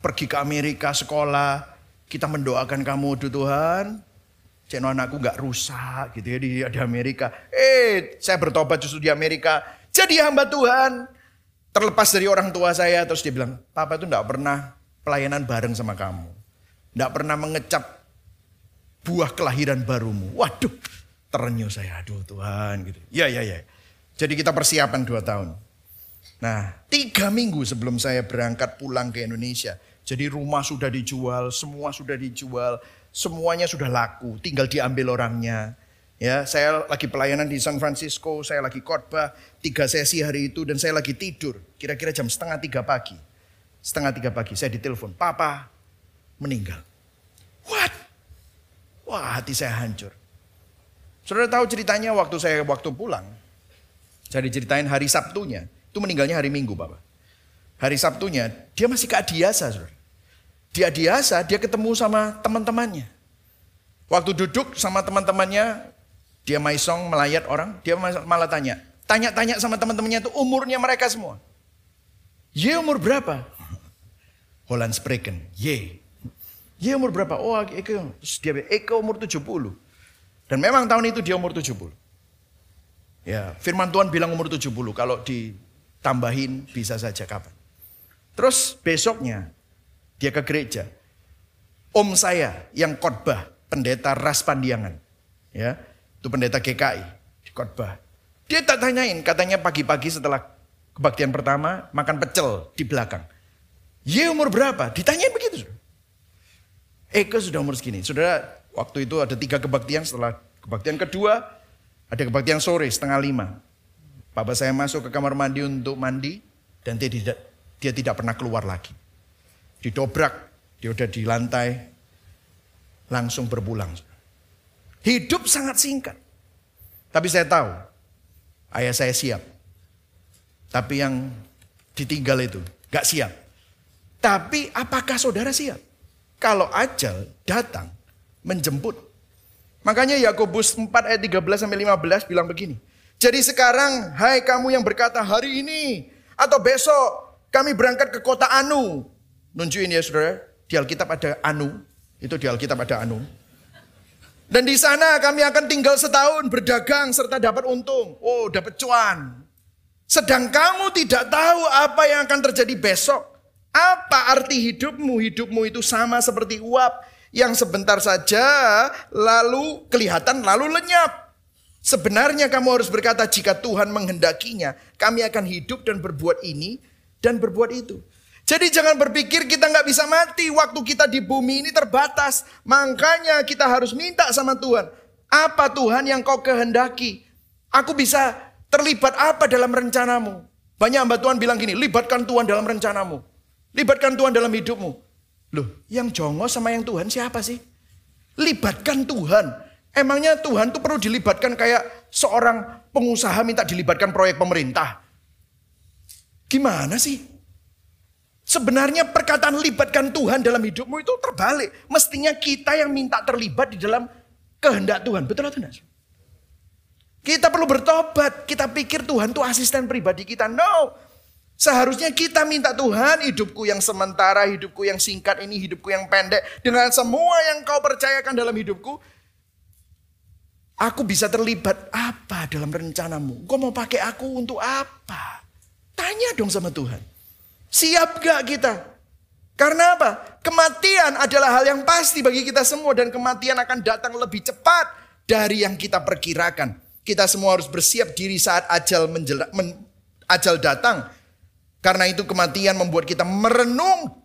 pergi ke Amerika sekolah, kita mendoakan kamu tuh Tuhan. Channel anakku nggak rusak gitu ya di, di Amerika. Eh, saya bertobat justru di Amerika. Jadi hamba Tuhan. Terlepas dari orang tua saya. Terus dia bilang, Papa itu nggak pernah pelayanan bareng sama kamu. Nggak pernah mengecap buah kelahiran barumu. Waduh, terenyuh saya. Aduh Tuhan gitu. Ya, ya, ya. Jadi kita persiapan dua tahun. Nah, tiga minggu sebelum saya berangkat pulang ke Indonesia, jadi rumah sudah dijual, semua sudah dijual, semuanya sudah laku, tinggal diambil orangnya. Ya, saya lagi pelayanan di San Francisco, saya lagi khotbah tiga sesi hari itu dan saya lagi tidur. Kira-kira jam setengah tiga pagi. Setengah tiga pagi saya ditelepon, Papa meninggal. What? Wah hati saya hancur. Saudara tahu ceritanya waktu saya waktu pulang. Saya diceritain hari Sabtunya. Itu meninggalnya hari Minggu Bapak. Hari Sabtunya dia masih keadiasa saudara. Dia biasa, dia ketemu sama teman-temannya. Waktu duduk sama teman-temannya, dia maisong melayat orang, dia malah tanya. Tanya-tanya sama teman-temannya itu umurnya mereka semua. Ye umur berapa? Holland Spreken. Ye. Ye umur berapa? Oh Eko. Terus dia Eko umur 70. Dan memang tahun itu dia umur 70. Ya, firman Tuhan bilang umur 70. Kalau ditambahin bisa saja kapan. Terus besoknya dia ke gereja. Om saya yang khotbah, pendeta Ras Pandiangan. Ya, itu pendeta GKI di khotbah. Dia tak tanyain, katanya pagi-pagi setelah kebaktian pertama makan pecel di belakang. Ye umur berapa? Ditanyain begitu. Eko sudah umur segini. Saudara, waktu itu ada tiga kebaktian setelah kebaktian kedua, ada kebaktian sore setengah lima. Bapak saya masuk ke kamar mandi untuk mandi dan dia tidak dia tidak pernah keluar lagi didobrak, dia udah di lantai, langsung berpulang. Hidup sangat singkat. Tapi saya tahu, ayah saya siap. Tapi yang ditinggal itu gak siap. Tapi apakah saudara siap? Kalau ajal datang menjemput. Makanya Yakobus 4 ayat 13 sampai 15 bilang begini. Jadi sekarang hai kamu yang berkata hari ini atau besok kami berangkat ke kota Anu Nunjukin ya saudara, di Alkitab ada Anu. Itu di Alkitab ada Anu. Dan di sana kami akan tinggal setahun berdagang serta dapat untung. Oh dapat cuan. Sedang kamu tidak tahu apa yang akan terjadi besok. Apa arti hidupmu? Hidupmu itu sama seperti uap yang sebentar saja lalu kelihatan lalu lenyap. Sebenarnya kamu harus berkata jika Tuhan menghendakinya, kami akan hidup dan berbuat ini dan berbuat itu. Jadi jangan berpikir kita nggak bisa mati. Waktu kita di bumi ini terbatas. Makanya kita harus minta sama Tuhan. Apa Tuhan yang kau kehendaki? Aku bisa terlibat apa dalam rencanamu? Banyak hamba Tuhan bilang gini, libatkan Tuhan dalam rencanamu. Libatkan Tuhan dalam hidupmu. Loh, yang jongos sama yang Tuhan siapa sih? Libatkan Tuhan. Emangnya Tuhan tuh perlu dilibatkan kayak seorang pengusaha minta dilibatkan proyek pemerintah? Gimana sih? Sebenarnya perkataan libatkan Tuhan dalam hidupmu itu terbalik. Mestinya kita yang minta terlibat di dalam kehendak Tuhan. Betul atau tidak? Kita perlu bertobat. Kita pikir Tuhan itu asisten pribadi kita. No. Seharusnya kita minta Tuhan hidupku yang sementara, hidupku yang singkat ini, hidupku yang pendek. Dengan semua yang kau percayakan dalam hidupku. Aku bisa terlibat apa dalam rencanamu? Kau mau pakai aku untuk apa? Tanya dong sama Tuhan. Siap gak kita? Karena apa? Kematian adalah hal yang pasti bagi kita semua dan kematian akan datang lebih cepat dari yang kita perkirakan. Kita semua harus bersiap diri saat ajal men, ajal datang. Karena itu kematian membuat kita merenung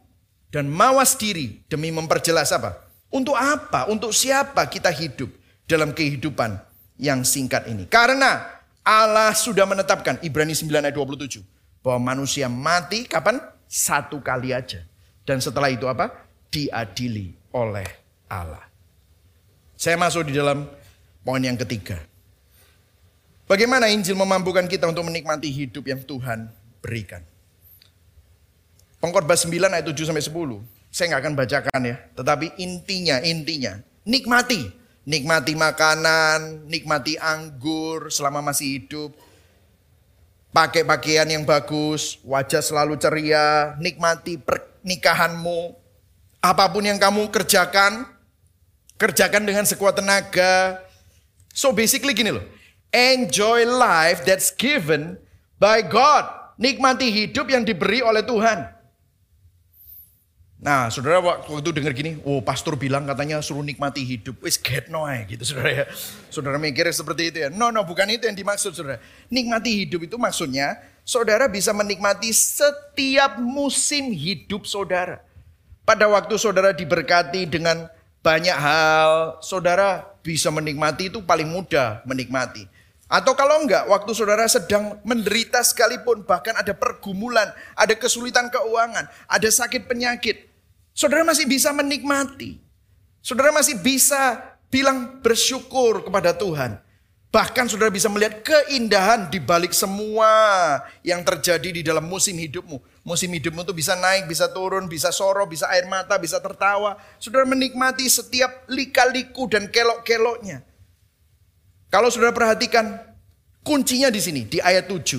dan mawas diri demi memperjelas apa? Untuk apa? Untuk siapa kita hidup dalam kehidupan yang singkat ini? Karena Allah sudah menetapkan Ibrani 9 ayat 27 bahwa manusia mati kapan? Satu kali aja. Dan setelah itu apa? Diadili oleh Allah. Saya masuk di dalam poin yang ketiga. Bagaimana Injil memampukan kita untuk menikmati hidup yang Tuhan berikan? Pengkhotbah 9 ayat 7 sampai 10. Saya nggak akan bacakan ya, tetapi intinya intinya nikmati, nikmati makanan, nikmati anggur selama masih hidup, pakai pakaian yang bagus, wajah selalu ceria, nikmati pernikahanmu, apa pun yang kamu kerjakan, kerjakan dengan sekuat tenaga. So basically gini loh, enjoy life that's given by God. Nikmati hidup yang diberi oleh Tuhan. Nah, saudara waktu itu dengar gini, oh pastor bilang katanya suruh nikmati hidup. Wis get no gitu saudara ya. Saudara mikir seperti itu ya. No, no, bukan itu yang dimaksud saudara. Nikmati hidup itu maksudnya saudara bisa menikmati setiap musim hidup saudara. Pada waktu saudara diberkati dengan banyak hal, saudara bisa menikmati itu paling mudah menikmati. Atau kalau enggak, waktu saudara sedang menderita sekalipun, bahkan ada pergumulan, ada kesulitan keuangan, ada sakit penyakit, Saudara masih bisa menikmati. Saudara masih bisa bilang bersyukur kepada Tuhan. Bahkan saudara bisa melihat keindahan di balik semua yang terjadi di dalam musim hidupmu. Musim hidupmu itu bisa naik, bisa turun, bisa sorot, bisa air mata, bisa tertawa. Saudara menikmati setiap lika-liku dan kelok-keloknya. Kalau saudara perhatikan, kuncinya di sini, di ayat 7.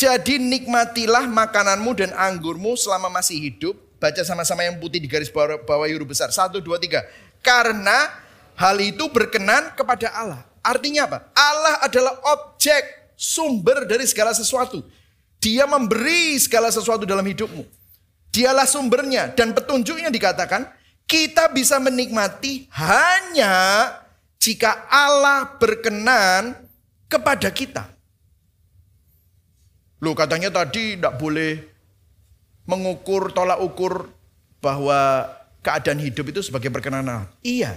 Jadi nikmatilah makananmu dan anggurmu selama masih hidup, Baca sama-sama yang putih di garis bawah, bawah huruf besar. Satu, dua, tiga. Karena hal itu berkenan kepada Allah. Artinya apa? Allah adalah objek sumber dari segala sesuatu. Dia memberi segala sesuatu dalam hidupmu. Dialah sumbernya dan petunjuknya dikatakan kita bisa menikmati hanya jika Allah berkenan kepada kita. Loh katanya tadi tidak boleh mengukur tolak ukur bahwa keadaan hidup itu sebagai perkenanan. Iya.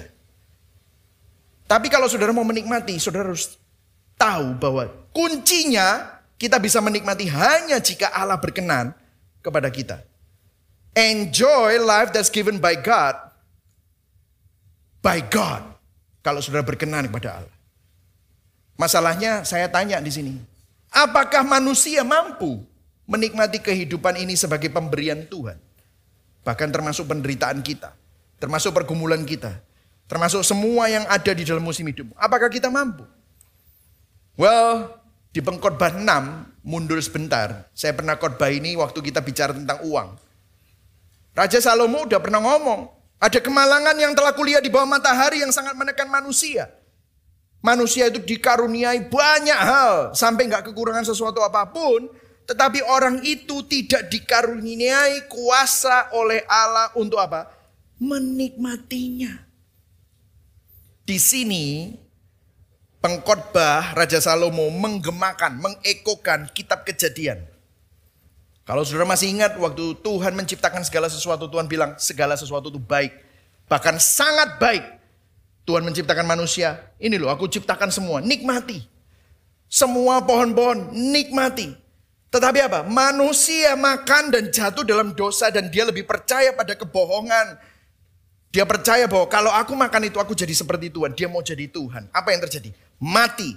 Tapi kalau saudara mau menikmati, saudara harus tahu bahwa kuncinya kita bisa menikmati hanya jika Allah berkenan kepada kita. Enjoy life that's given by God. By God. Kalau saudara berkenan kepada Allah. Masalahnya saya tanya di sini. Apakah manusia mampu menikmati kehidupan ini sebagai pemberian Tuhan. Bahkan termasuk penderitaan kita, termasuk pergumulan kita, termasuk semua yang ada di dalam musim hidup. Apakah kita mampu? Well, di pengkhotbah 6, mundur sebentar. Saya pernah khotbah ini waktu kita bicara tentang uang. Raja Salomo udah pernah ngomong, ada kemalangan yang telah kuliah di bawah matahari yang sangat menekan manusia. Manusia itu dikaruniai banyak hal sampai nggak kekurangan sesuatu apa pun, tetapi orang itu tidak dikaruniai kuasa oleh Allah untuk apa? Menikmatinya. Di sini pengkhotbah Raja Salomo menggemakan, mengekokan kitab kejadian. Kalau saudara masih ingat waktu Tuhan menciptakan segala sesuatu, Tuhan bilang segala sesuatu itu baik. Bahkan sangat baik. Tuhan menciptakan manusia. Ini loh aku ciptakan semua, nikmati. Semua pohon-pohon, nikmati. Tetapi apa? Manusia makan dan jatuh dalam dosa dan dia lebih percaya pada kebohongan. Dia percaya bahwa kalau aku makan itu aku jadi seperti Tuhan. Dia mau jadi Tuhan. Apa yang terjadi? Mati.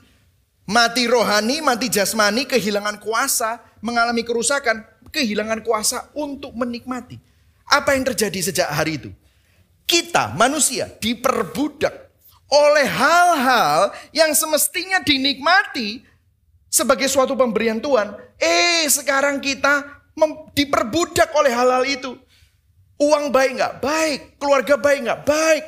Mati rohani, mati jasmani, kehilangan kuasa, mengalami kerusakan, kehilangan kuasa untuk menikmati. Apa yang terjadi sejak hari itu? Kita manusia diperbudak oleh hal-hal yang semestinya dinikmati sebagai suatu pemberian Tuhan. Eh, sekarang kita diperbudak oleh hal-hal itu. Uang baik nggak? Baik. Keluarga baik nggak? Baik.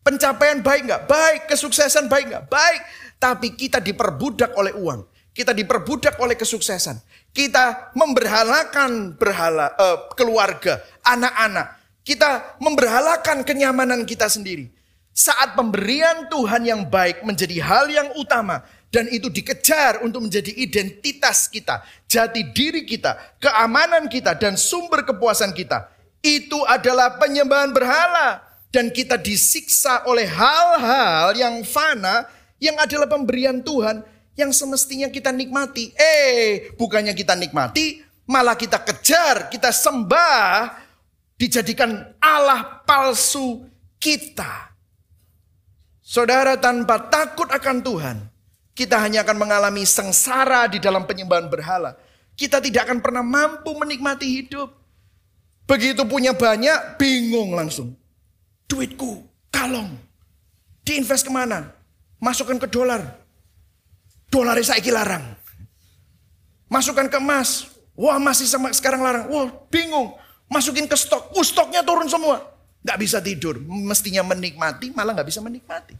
Pencapaian baik nggak? Baik. Kesuksesan baik nggak? Baik. Tapi kita diperbudak oleh uang. Kita diperbudak oleh kesuksesan. Kita memberhalakan berhala uh, keluarga, anak-anak. Kita memberhalakan kenyamanan kita sendiri. Saat pemberian Tuhan yang baik menjadi hal yang utama dan itu dikejar untuk menjadi identitas kita, jati diri kita, keamanan kita dan sumber kepuasan kita. Itu adalah penyembahan berhala dan kita disiksa oleh hal-hal yang fana yang adalah pemberian Tuhan yang semestinya kita nikmati. Eh, bukannya kita nikmati, malah kita kejar, kita sembah, dijadikan Allah palsu kita. Saudara tanpa takut akan Tuhan, kita hanya akan mengalami sengsara di dalam penyembahan berhala. Kita tidak akan pernah mampu menikmati hidup. Begitu punya banyak, bingung langsung. Duitku, kalong. Diinvest ke mana? Masukkan ke dolar. Dolar saya larang. Masukkan ke emas. Wah masih sama sekarang larang. Wah bingung. Masukin ke stok. Uh, stoknya turun semua. Gak bisa tidur. Mestinya menikmati, malah gak bisa menikmati.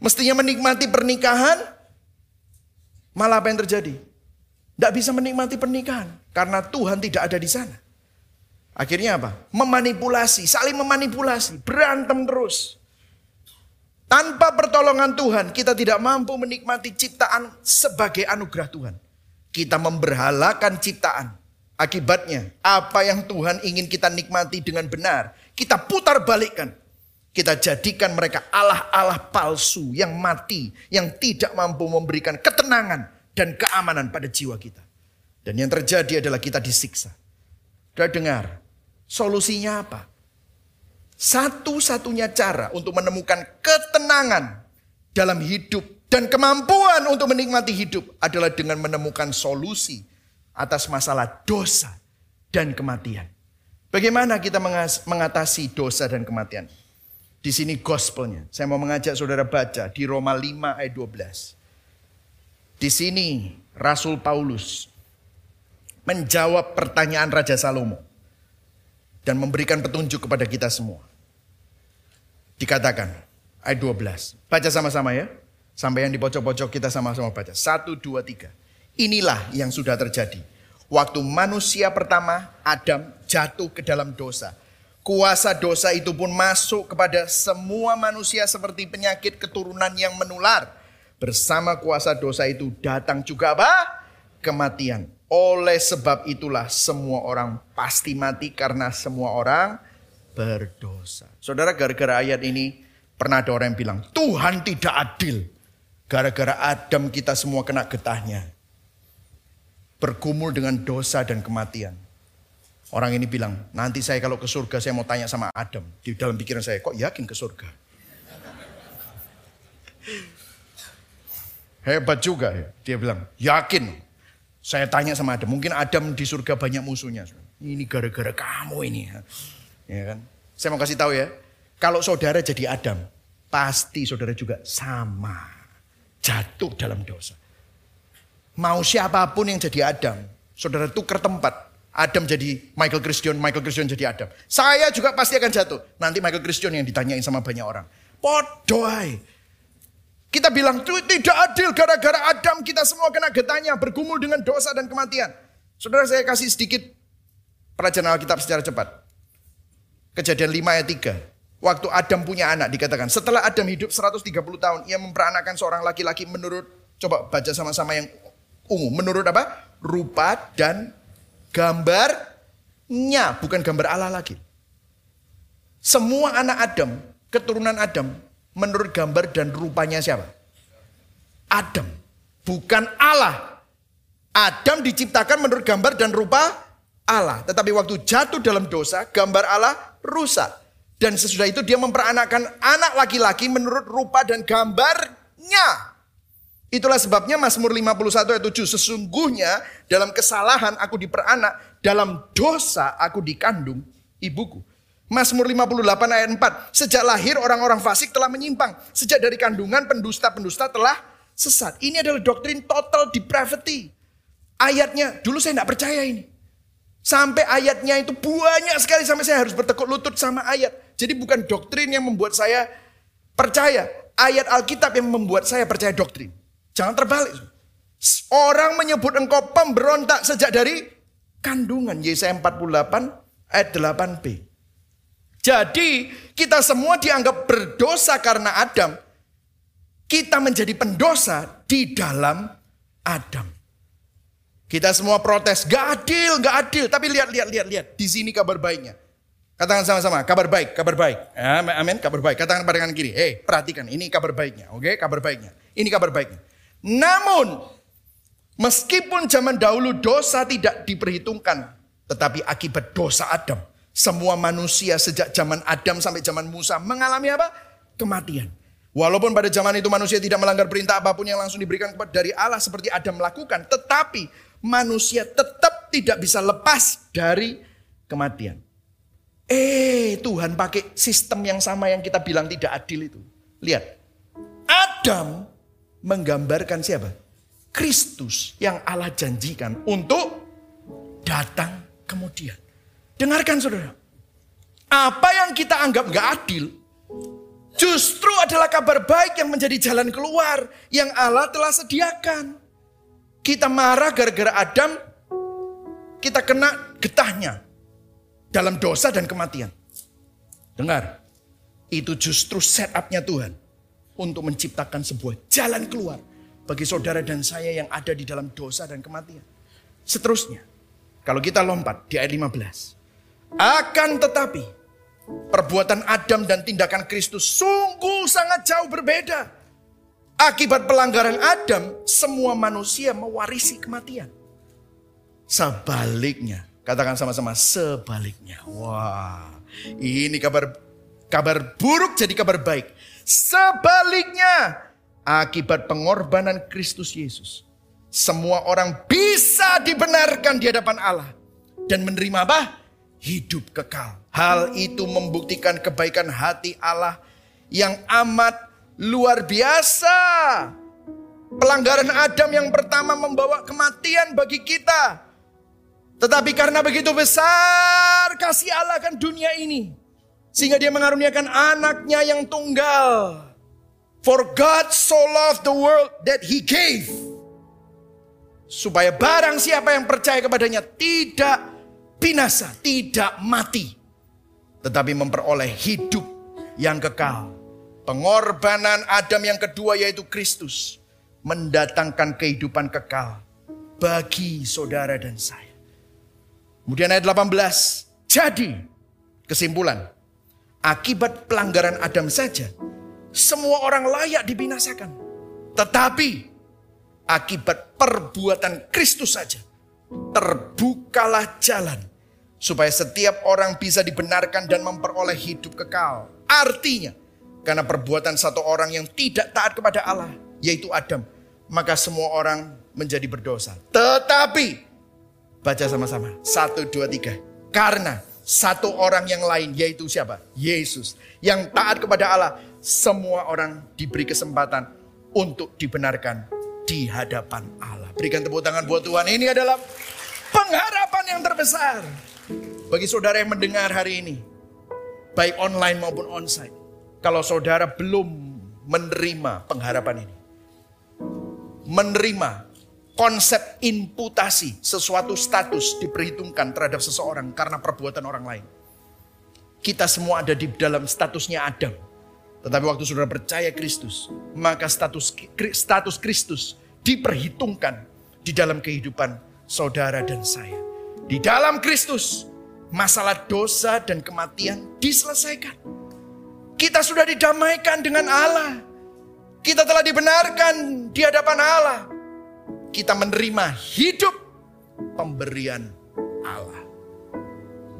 Mestinya menikmati pernikahan, malah apa yang terjadi? Gak bisa menikmati pernikahan. Karena Tuhan tidak ada di sana. Akhirnya apa? Memanipulasi, saling memanipulasi, berantem terus. Tanpa pertolongan Tuhan, kita tidak mampu menikmati ciptaan sebagai anugerah Tuhan. Kita memberhalakan ciptaan. Akibatnya, apa yang Tuhan ingin kita nikmati dengan benar, kita putar balikkan. Kita jadikan mereka Allah-Allah palsu yang mati, yang tidak mampu memberikan ketenangan dan keamanan pada jiwa kita. Dan yang terjadi adalah kita disiksa. Sudah dengar, solusinya apa? Satu-satunya cara untuk menemukan ketenangan dalam hidup dan kemampuan untuk menikmati hidup adalah dengan menemukan solusi atas masalah dosa dan kematian. Bagaimana kita mengatasi dosa dan kematian? Di sini gospelnya. Saya mau mengajak saudara baca di Roma 5 ayat 12. Di sini Rasul Paulus menjawab pertanyaan Raja Salomo dan memberikan petunjuk kepada kita semua. Dikatakan ayat 12. Baca sama-sama ya. Sampai yang di pojok-pojok kita sama-sama baca. Satu, dua, tiga. Inilah yang sudah terjadi. Waktu manusia pertama, Adam jatuh ke dalam dosa. Kuasa dosa itu pun masuk kepada semua manusia seperti penyakit keturunan yang menular. Bersama kuasa dosa itu datang juga apa? Kematian. Oleh sebab itulah semua orang pasti mati karena semua orang berdosa. Saudara gara-gara ayat ini pernah ada orang yang bilang Tuhan tidak adil. Gara-gara Adam kita semua kena getahnya bergumul dengan dosa dan kematian. Orang ini bilang, nanti saya kalau ke surga saya mau tanya sama Adam. Di dalam pikiran saya, kok yakin ke surga? Hebat juga ya. Dia bilang, yakin. Saya tanya sama Adam, mungkin Adam di surga banyak musuhnya. Ini gara-gara kamu ini. Ya kan? Saya mau kasih tahu ya, kalau saudara jadi Adam, pasti saudara juga sama. Jatuh dalam dosa. Mau siapa pun yang jadi Adam. Saudara tukar tempat. Adam jadi Michael Christian, Michael Christian jadi Adam. Saya juga pasti akan jatuh. Nanti Michael Christian yang ditanyain sama banyak orang. Podoy. Kita bilang tidak adil gara-gara Adam kita semua kena getahnya bergumul dengan dosa dan kematian. Saudara saya kasih sedikit pelajaran Alkitab secara cepat. Kejadian 5 ayat 3. Waktu Adam punya anak dikatakan setelah Adam hidup 130 tahun ia memperanakan seorang laki-laki menurut coba baca sama-sama yang ungu. Menurut apa? Rupa dan gambarnya. Bukan gambar Allah lagi. Semua anak Adam, keturunan Adam, menurut gambar dan rupanya siapa? Adam. Bukan Allah. Adam diciptakan menurut gambar dan rupa Allah. Tetapi waktu jatuh dalam dosa, gambar Allah rusak. Dan sesudah itu dia memperanakan anak laki-laki menurut rupa dan gambarnya. Itulah sebabnya Mazmur 51 ayat 7. Sesungguhnya dalam kesalahan aku diperanak, dalam dosa aku dikandung ibuku. Mazmur 58 ayat 4. Sejak lahir orang-orang fasik telah menyimpang. Sejak dari kandungan pendusta-pendusta telah sesat. Ini adalah doktrin total depravity. Ayatnya, dulu saya tidak percaya ini. Sampai ayatnya itu banyak sekali sampai saya harus bertekuk lutut sama ayat. Jadi bukan doktrin yang membuat saya percaya. Ayat Alkitab yang membuat saya percaya doktrin. Jangan terbalik. Orang menyebut engkau pemberontak sejak dari kandungan. Yesaya 48 ayat 8b. Jadi kita semua dianggap berdosa karena Adam. Kita menjadi pendosa di dalam Adam. Kita semua protes, gak adil, gak adil. Tapi lihat, lihat, lihat, lihat. Di sini kabar baiknya. Katakan sama-sama, kabar baik, kabar baik. Amin, kabar baik. Katakan pada kanan kiri, hei perhatikan, ini kabar baiknya. Oke, kabar baiknya. Ini kabar baiknya. Namun, meskipun zaman dahulu dosa tidak diperhitungkan. Tetapi akibat dosa Adam, semua manusia sejak zaman Adam sampai zaman Musa mengalami apa? Kematian. Walaupun pada zaman itu manusia tidak melanggar perintah apa pun yang langsung diberikan kepada dari Allah seperti Adam melakukan, tetapi manusia tetap tidak bisa lepas dari kematian. Eh, Tuhan pakai sistem yang sama yang kita bilang tidak adil itu. Lihat. Adam menggambarkan siapa? Kristus yang Allah janjikan untuk datang kemudian. Dengarkan saudara. Apa yang kita anggap gak adil, justru adalah kabar baik yang menjadi jalan keluar yang Allah telah sediakan. Kita marah gara-gara Adam, kita kena getahnya dalam dosa dan kematian. Dengar, itu justru setupnya Tuhan untuk menciptakan sebuah jalan keluar bagi saudara dan saya yang ada di dalam dosa dan kematian. Seterusnya, kalau kita lompat di ayat 15. Akan tetapi, perbuatan Adam dan tindakan Kristus sungguh sangat jauh berbeda. Akibat pelanggaran Adam, semua manusia mewarisi kematian. Sebaliknya, katakan sama-sama sebaliknya. Wah, ini kabar kabar buruk jadi kabar baik. Sebaliknya, akibat pengorbanan Kristus Yesus, semua orang bisa dibenarkan di hadapan Allah dan menerima apa? hidup kekal. Hal itu membuktikan kebaikan hati Allah yang amat luar biasa. Pelanggaran Adam yang pertama membawa kematian bagi kita. Tetapi karena begitu besar kasih Allah kan dunia ini. Sehingga dia mengaruniakan anaknya yang tunggal. For God so loved the world that he gave. Supaya barang siapa yang percaya kepadanya tidak binasa, tidak mati. Tetapi memperoleh hidup yang kekal. Pengorbanan Adam yang kedua yaitu Kristus. Mendatangkan kehidupan kekal bagi saudara dan saya. Kemudian ayat 18. Jadi kesimpulan. Akibat pelanggaran Adam saja. Semua orang layak dibinasakan. Tetapi akibat perbuatan Kristus saja terbukalah jalan supaya setiap orang bisa dibenarkan dan memperoleh hidup kekal. Artinya, karena perbuatan satu orang yang tidak taat kepada Allah, yaitu Adam, maka semua orang menjadi berdosa. Tetapi, baca sama-sama, satu, dua, tiga. Karena satu orang yang lain, yaitu siapa? Yesus. Yang taat kepada Allah, semua orang diberi kesempatan untuk dibenarkan di hadapan Allah. Berikan tepuk tangan buat Tuhan. Ini adalah pengharapan yang terbesar. Bagi saudara yang mendengar hari ini, baik online maupun onsite, kalau saudara belum menerima pengharapan ini, menerima konsep imputasi sesuatu status diperhitungkan terhadap seseorang karena perbuatan orang lain. Kita semua ada di dalam statusnya Adam. Tetapi waktu saudara percaya Kristus, maka status status Kristus diperhitungkan di dalam kehidupan saudara dan saya. Di dalam Kristus, masalah dosa dan kematian diselesaikan. Kita sudah didamaikan dengan Allah. Kita telah dibenarkan di hadapan Allah. Kita menerima hidup pemberian Allah.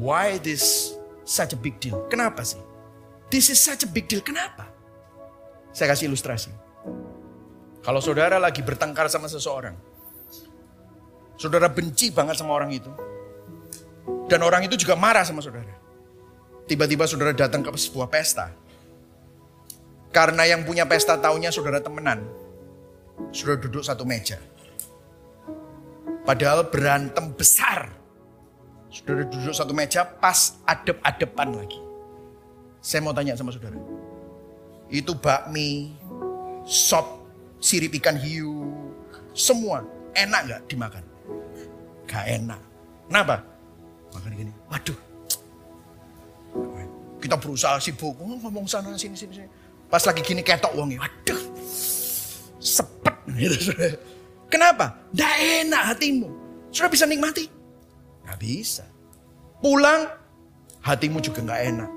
Why this such a big deal? Kenapa sih? This is such a big deal. Kenapa? Saya kasih ilustrasi. Kalau saudara lagi bertengkar sama seseorang, saudara benci banget sama orang itu, dan orang itu juga marah sama saudara. Tiba-tiba saudara datang ke sebuah pesta. Karena yang punya pesta tahunya saudara temenan. Saudara duduk satu meja. Padahal berantem besar. Saudara duduk satu meja pas adep-adepan lagi. Saya mau tanya sama saudara. Itu bakmi, sop, sirip ikan hiu, semua enak gak dimakan? Gak enak. Kenapa? Makan gini, waduh. Kita berusaha sibuk, oh, ngomong sana sini sini. Pas lagi gini ketok uangnya, waduh. Sepet gitu. Kenapa? Gak enak hatimu. Sudah bisa nikmati? Gak bisa. Pulang, hatimu juga gak enak.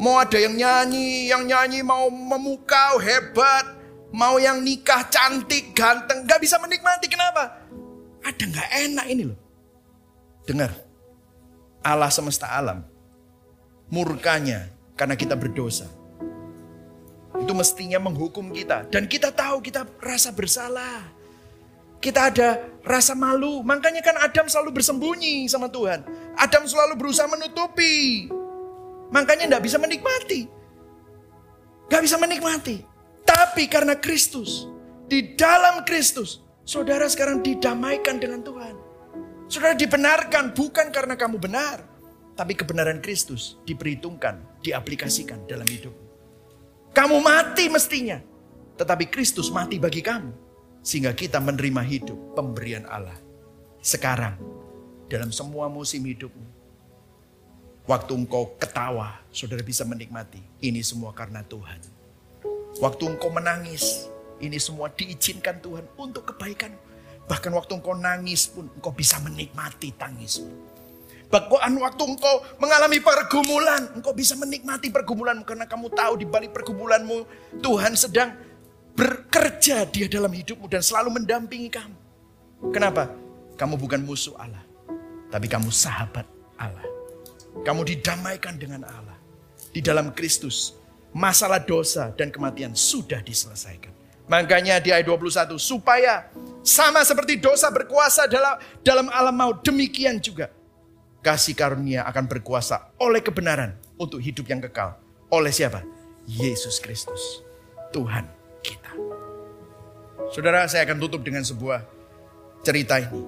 Mau ada yang nyanyi, yang nyanyi mau memukau, hebat. Mau yang nikah cantik, ganteng, gak bisa menikmati. Kenapa? Ada gak enak ini loh. Dengar, Allah semesta alam, murkanya karena kita berdosa. Itu mestinya menghukum kita. Dan kita tahu kita rasa bersalah. Kita ada rasa malu. Makanya kan Adam selalu bersembunyi sama Tuhan. Adam selalu berusaha menutupi. Makanya tidak bisa menikmati. Gak bisa menikmati. Tapi karena Kristus, di dalam Kristus, saudara sekarang didamaikan dengan Tuhan. Saudara dibenarkan bukan karena kamu benar, tapi kebenaran Kristus diperhitungkan, diaplikasikan dalam hidup. Kamu mati mestinya, tetapi Kristus mati bagi kamu, sehingga kita menerima hidup pemberian Allah. Sekarang, dalam semua musim hidupmu, Waktu engkau ketawa, saudara bisa menikmati. Ini semua karena Tuhan. Waktu engkau menangis, ini semua diizinkan Tuhan untuk kebaikan. Bahkan waktu engkau nangis pun, engkau bisa menikmati tangismu. Bahkan waktu engkau mengalami pergumulan, engkau bisa menikmati pergumulanmu. Karena kamu tahu di balik pergumulanmu, Tuhan sedang bekerja dia dalam hidupmu dan selalu mendampingi kamu. Kenapa? Kamu bukan musuh Allah, tapi kamu sahabat Allah. Kamu didamaikan dengan Allah. Di dalam Kristus, masalah dosa dan kematian sudah diselesaikan. Makanya di ayat 21, supaya sama seperti dosa berkuasa dalam dalam alam maut, demikian juga kasih karunia akan berkuasa oleh kebenaran untuk hidup yang kekal. Oleh siapa? Yesus Kristus, Tuhan kita. Saudara, saya akan tutup dengan sebuah cerita ini.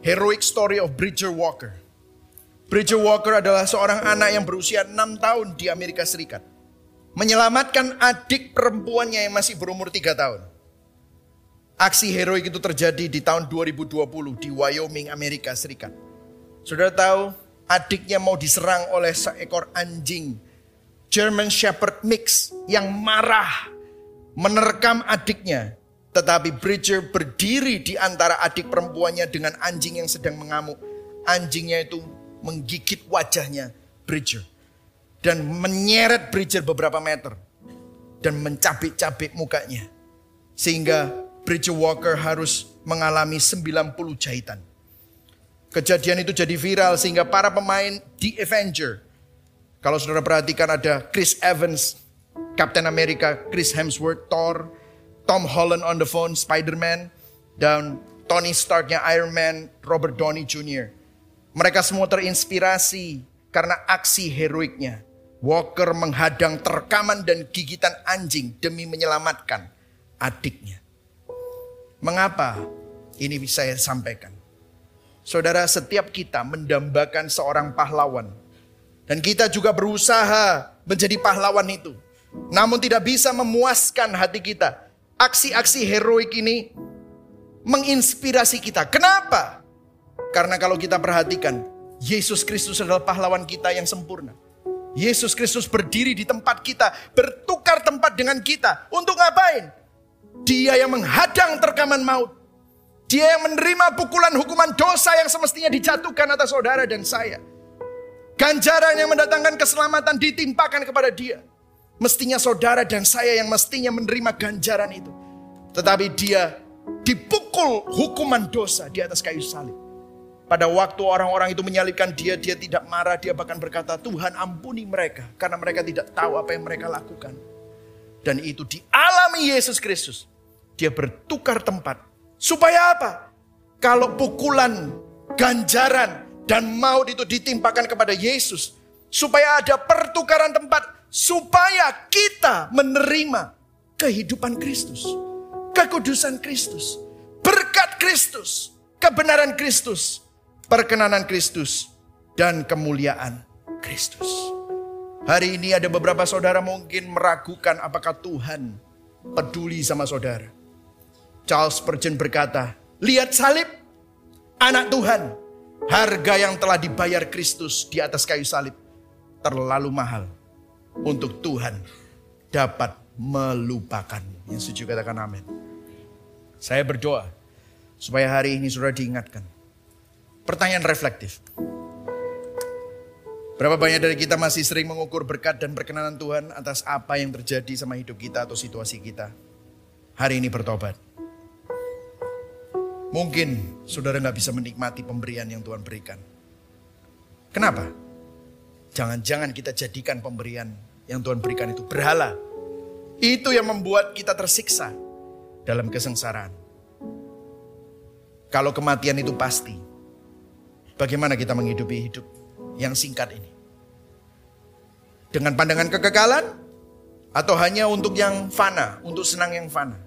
Heroic story of Bridger Walker. Bridger Walker adalah seorang anak yang berusia 6 tahun di Amerika Serikat. Menyelamatkan adik perempuannya yang masih berumur 3 tahun. Aksi heroik itu terjadi di tahun 2020 di Wyoming, Amerika Serikat. Saudara tahu, adiknya mau diserang oleh seekor anjing German Shepherd Mix yang marah menerkam adiknya. Tetapi Bridger berdiri di antara adik perempuannya dengan anjing yang sedang mengamuk. Anjingnya itu menggigit wajahnya Bridger. Dan menyeret Bridger beberapa meter. Dan mencabik-cabik mukanya. Sehingga Bridger Walker harus mengalami 90 jahitan. Kejadian itu jadi viral sehingga para pemain di Avenger. Kalau saudara perhatikan ada Chris Evans, Captain America, Chris Hemsworth, Thor, Tom Holland on the phone, Spider-Man, dan Tony Starknya Iron Man, Robert Downey Jr. Mereka semua terinspirasi karena aksi heroiknya. Walker menghadang terkaman dan gigitan anjing demi menyelamatkan adiknya. Mengapa ini bisa saya sampaikan? Saudara, setiap kita mendambakan seorang pahlawan. Dan kita juga berusaha menjadi pahlawan itu. Namun tidak bisa memuaskan hati kita. Aksi-aksi heroik ini menginspirasi kita. Kenapa? Karena kalau kita perhatikan, Yesus Kristus adalah pahlawan kita yang sempurna. Yesus Kristus berdiri di tempat kita, bertukar tempat dengan kita. Untuk ngapain? Dia yang menghadang terkaman maut. Dia yang menerima pukulan hukuman dosa yang semestinya dijatuhkan atas saudara dan saya. Ganjaran yang mendatangkan keselamatan ditimpakan kepada dia. Mestinya saudara dan saya yang mestinya menerima ganjaran itu. Tetapi dia dipukul hukuman dosa di atas kayu salib. Pada waktu orang-orang itu menyalibkan dia, dia tidak marah, dia bahkan berkata, Tuhan ampuni mereka, karena mereka tidak tahu apa yang mereka lakukan. Dan itu dialami Yesus Kristus. Dia bertukar tempat. Supaya apa? Kalau pukulan, ganjaran, dan maut itu ditimpakan kepada Yesus, supaya ada pertukaran tempat, supaya kita menerima kehidupan Kristus, kekudusan Kristus, berkat Kristus, kebenaran Kristus, perkenanan Kristus, dan kemuliaan Kristus. Hari ini ada beberapa saudara mungkin meragukan apakah Tuhan peduli sama saudara. Charles Spurgeon berkata, lihat salib, anak Tuhan, harga yang telah dibayar Kristus di atas kayu salib terlalu mahal untuk Tuhan dapat melupakan. Yang setuju katakan amin. Saya berdoa supaya hari ini sudah diingatkan. Pertanyaan reflektif. Berapa banyak dari kita masih sering mengukur berkat dan perkenanan Tuhan atas apa yang terjadi sama hidup kita atau situasi kita. Hari ini bertobat. Mungkin saudara nggak bisa menikmati pemberian yang Tuhan berikan. Kenapa? Jangan-jangan kita jadikan pemberian yang Tuhan berikan itu berhala. Itu yang membuat kita tersiksa dalam kesengsaraan. Kalau kematian itu pasti, bagaimana kita menghidupi hidup yang singkat ini? Dengan pandangan kekekalan atau hanya untuk yang fana, untuk senang yang fana?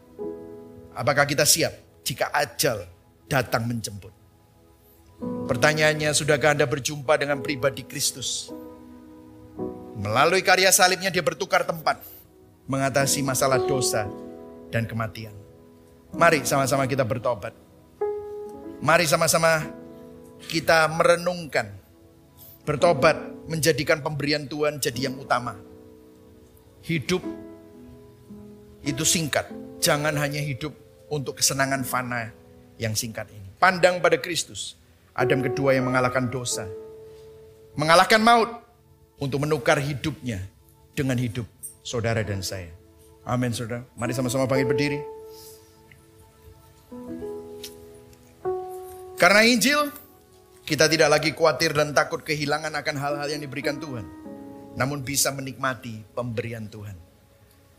Apakah kita siap jika ajal datang menjemput? Pertanyaannya, sudahkah Anda berjumpa dengan pribadi Kristus? Melalui karya salibnya dia bertukar tempat mengatasi masalah dosa dan kematian. Mari sama-sama kita bertobat. Mari sama-sama kita merenungkan bertobat menjadikan pemberian Tuhan jadi yang utama. Hidup itu singkat. Jangan hanya hidup untuk kesenangan fana yang singkat ini. Pandang pada Kristus. Adam kedua yang mengalahkan dosa. Mengalahkan maut. Untuk menukar hidupnya dengan hidup saudara dan saya. Amin saudara. Mari sama-sama bangkit berdiri. Karena Injil kita tidak lagi khawatir dan takut kehilangan akan hal-hal yang diberikan Tuhan. Namun bisa menikmati pemberian Tuhan.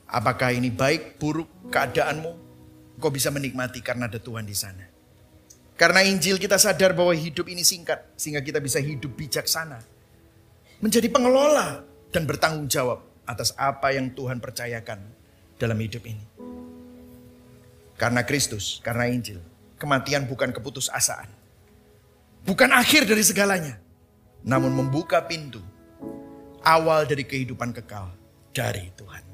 Apakah ini baik, buruk, keadaanmu? Kau bisa menikmati karena ada Tuhan di sana. Karena Injil kita sadar bahwa hidup ini singkat. Sehingga kita bisa hidup bijaksana. Menjadi pengelola dan bertanggung jawab atas apa yang Tuhan percayakan dalam hidup ini. Karena Kristus, karena Injil. Kematian bukan keputusasaan Bukan akhir dari segalanya. Namun membuka pintu. Awal dari kehidupan kekal dari Tuhan.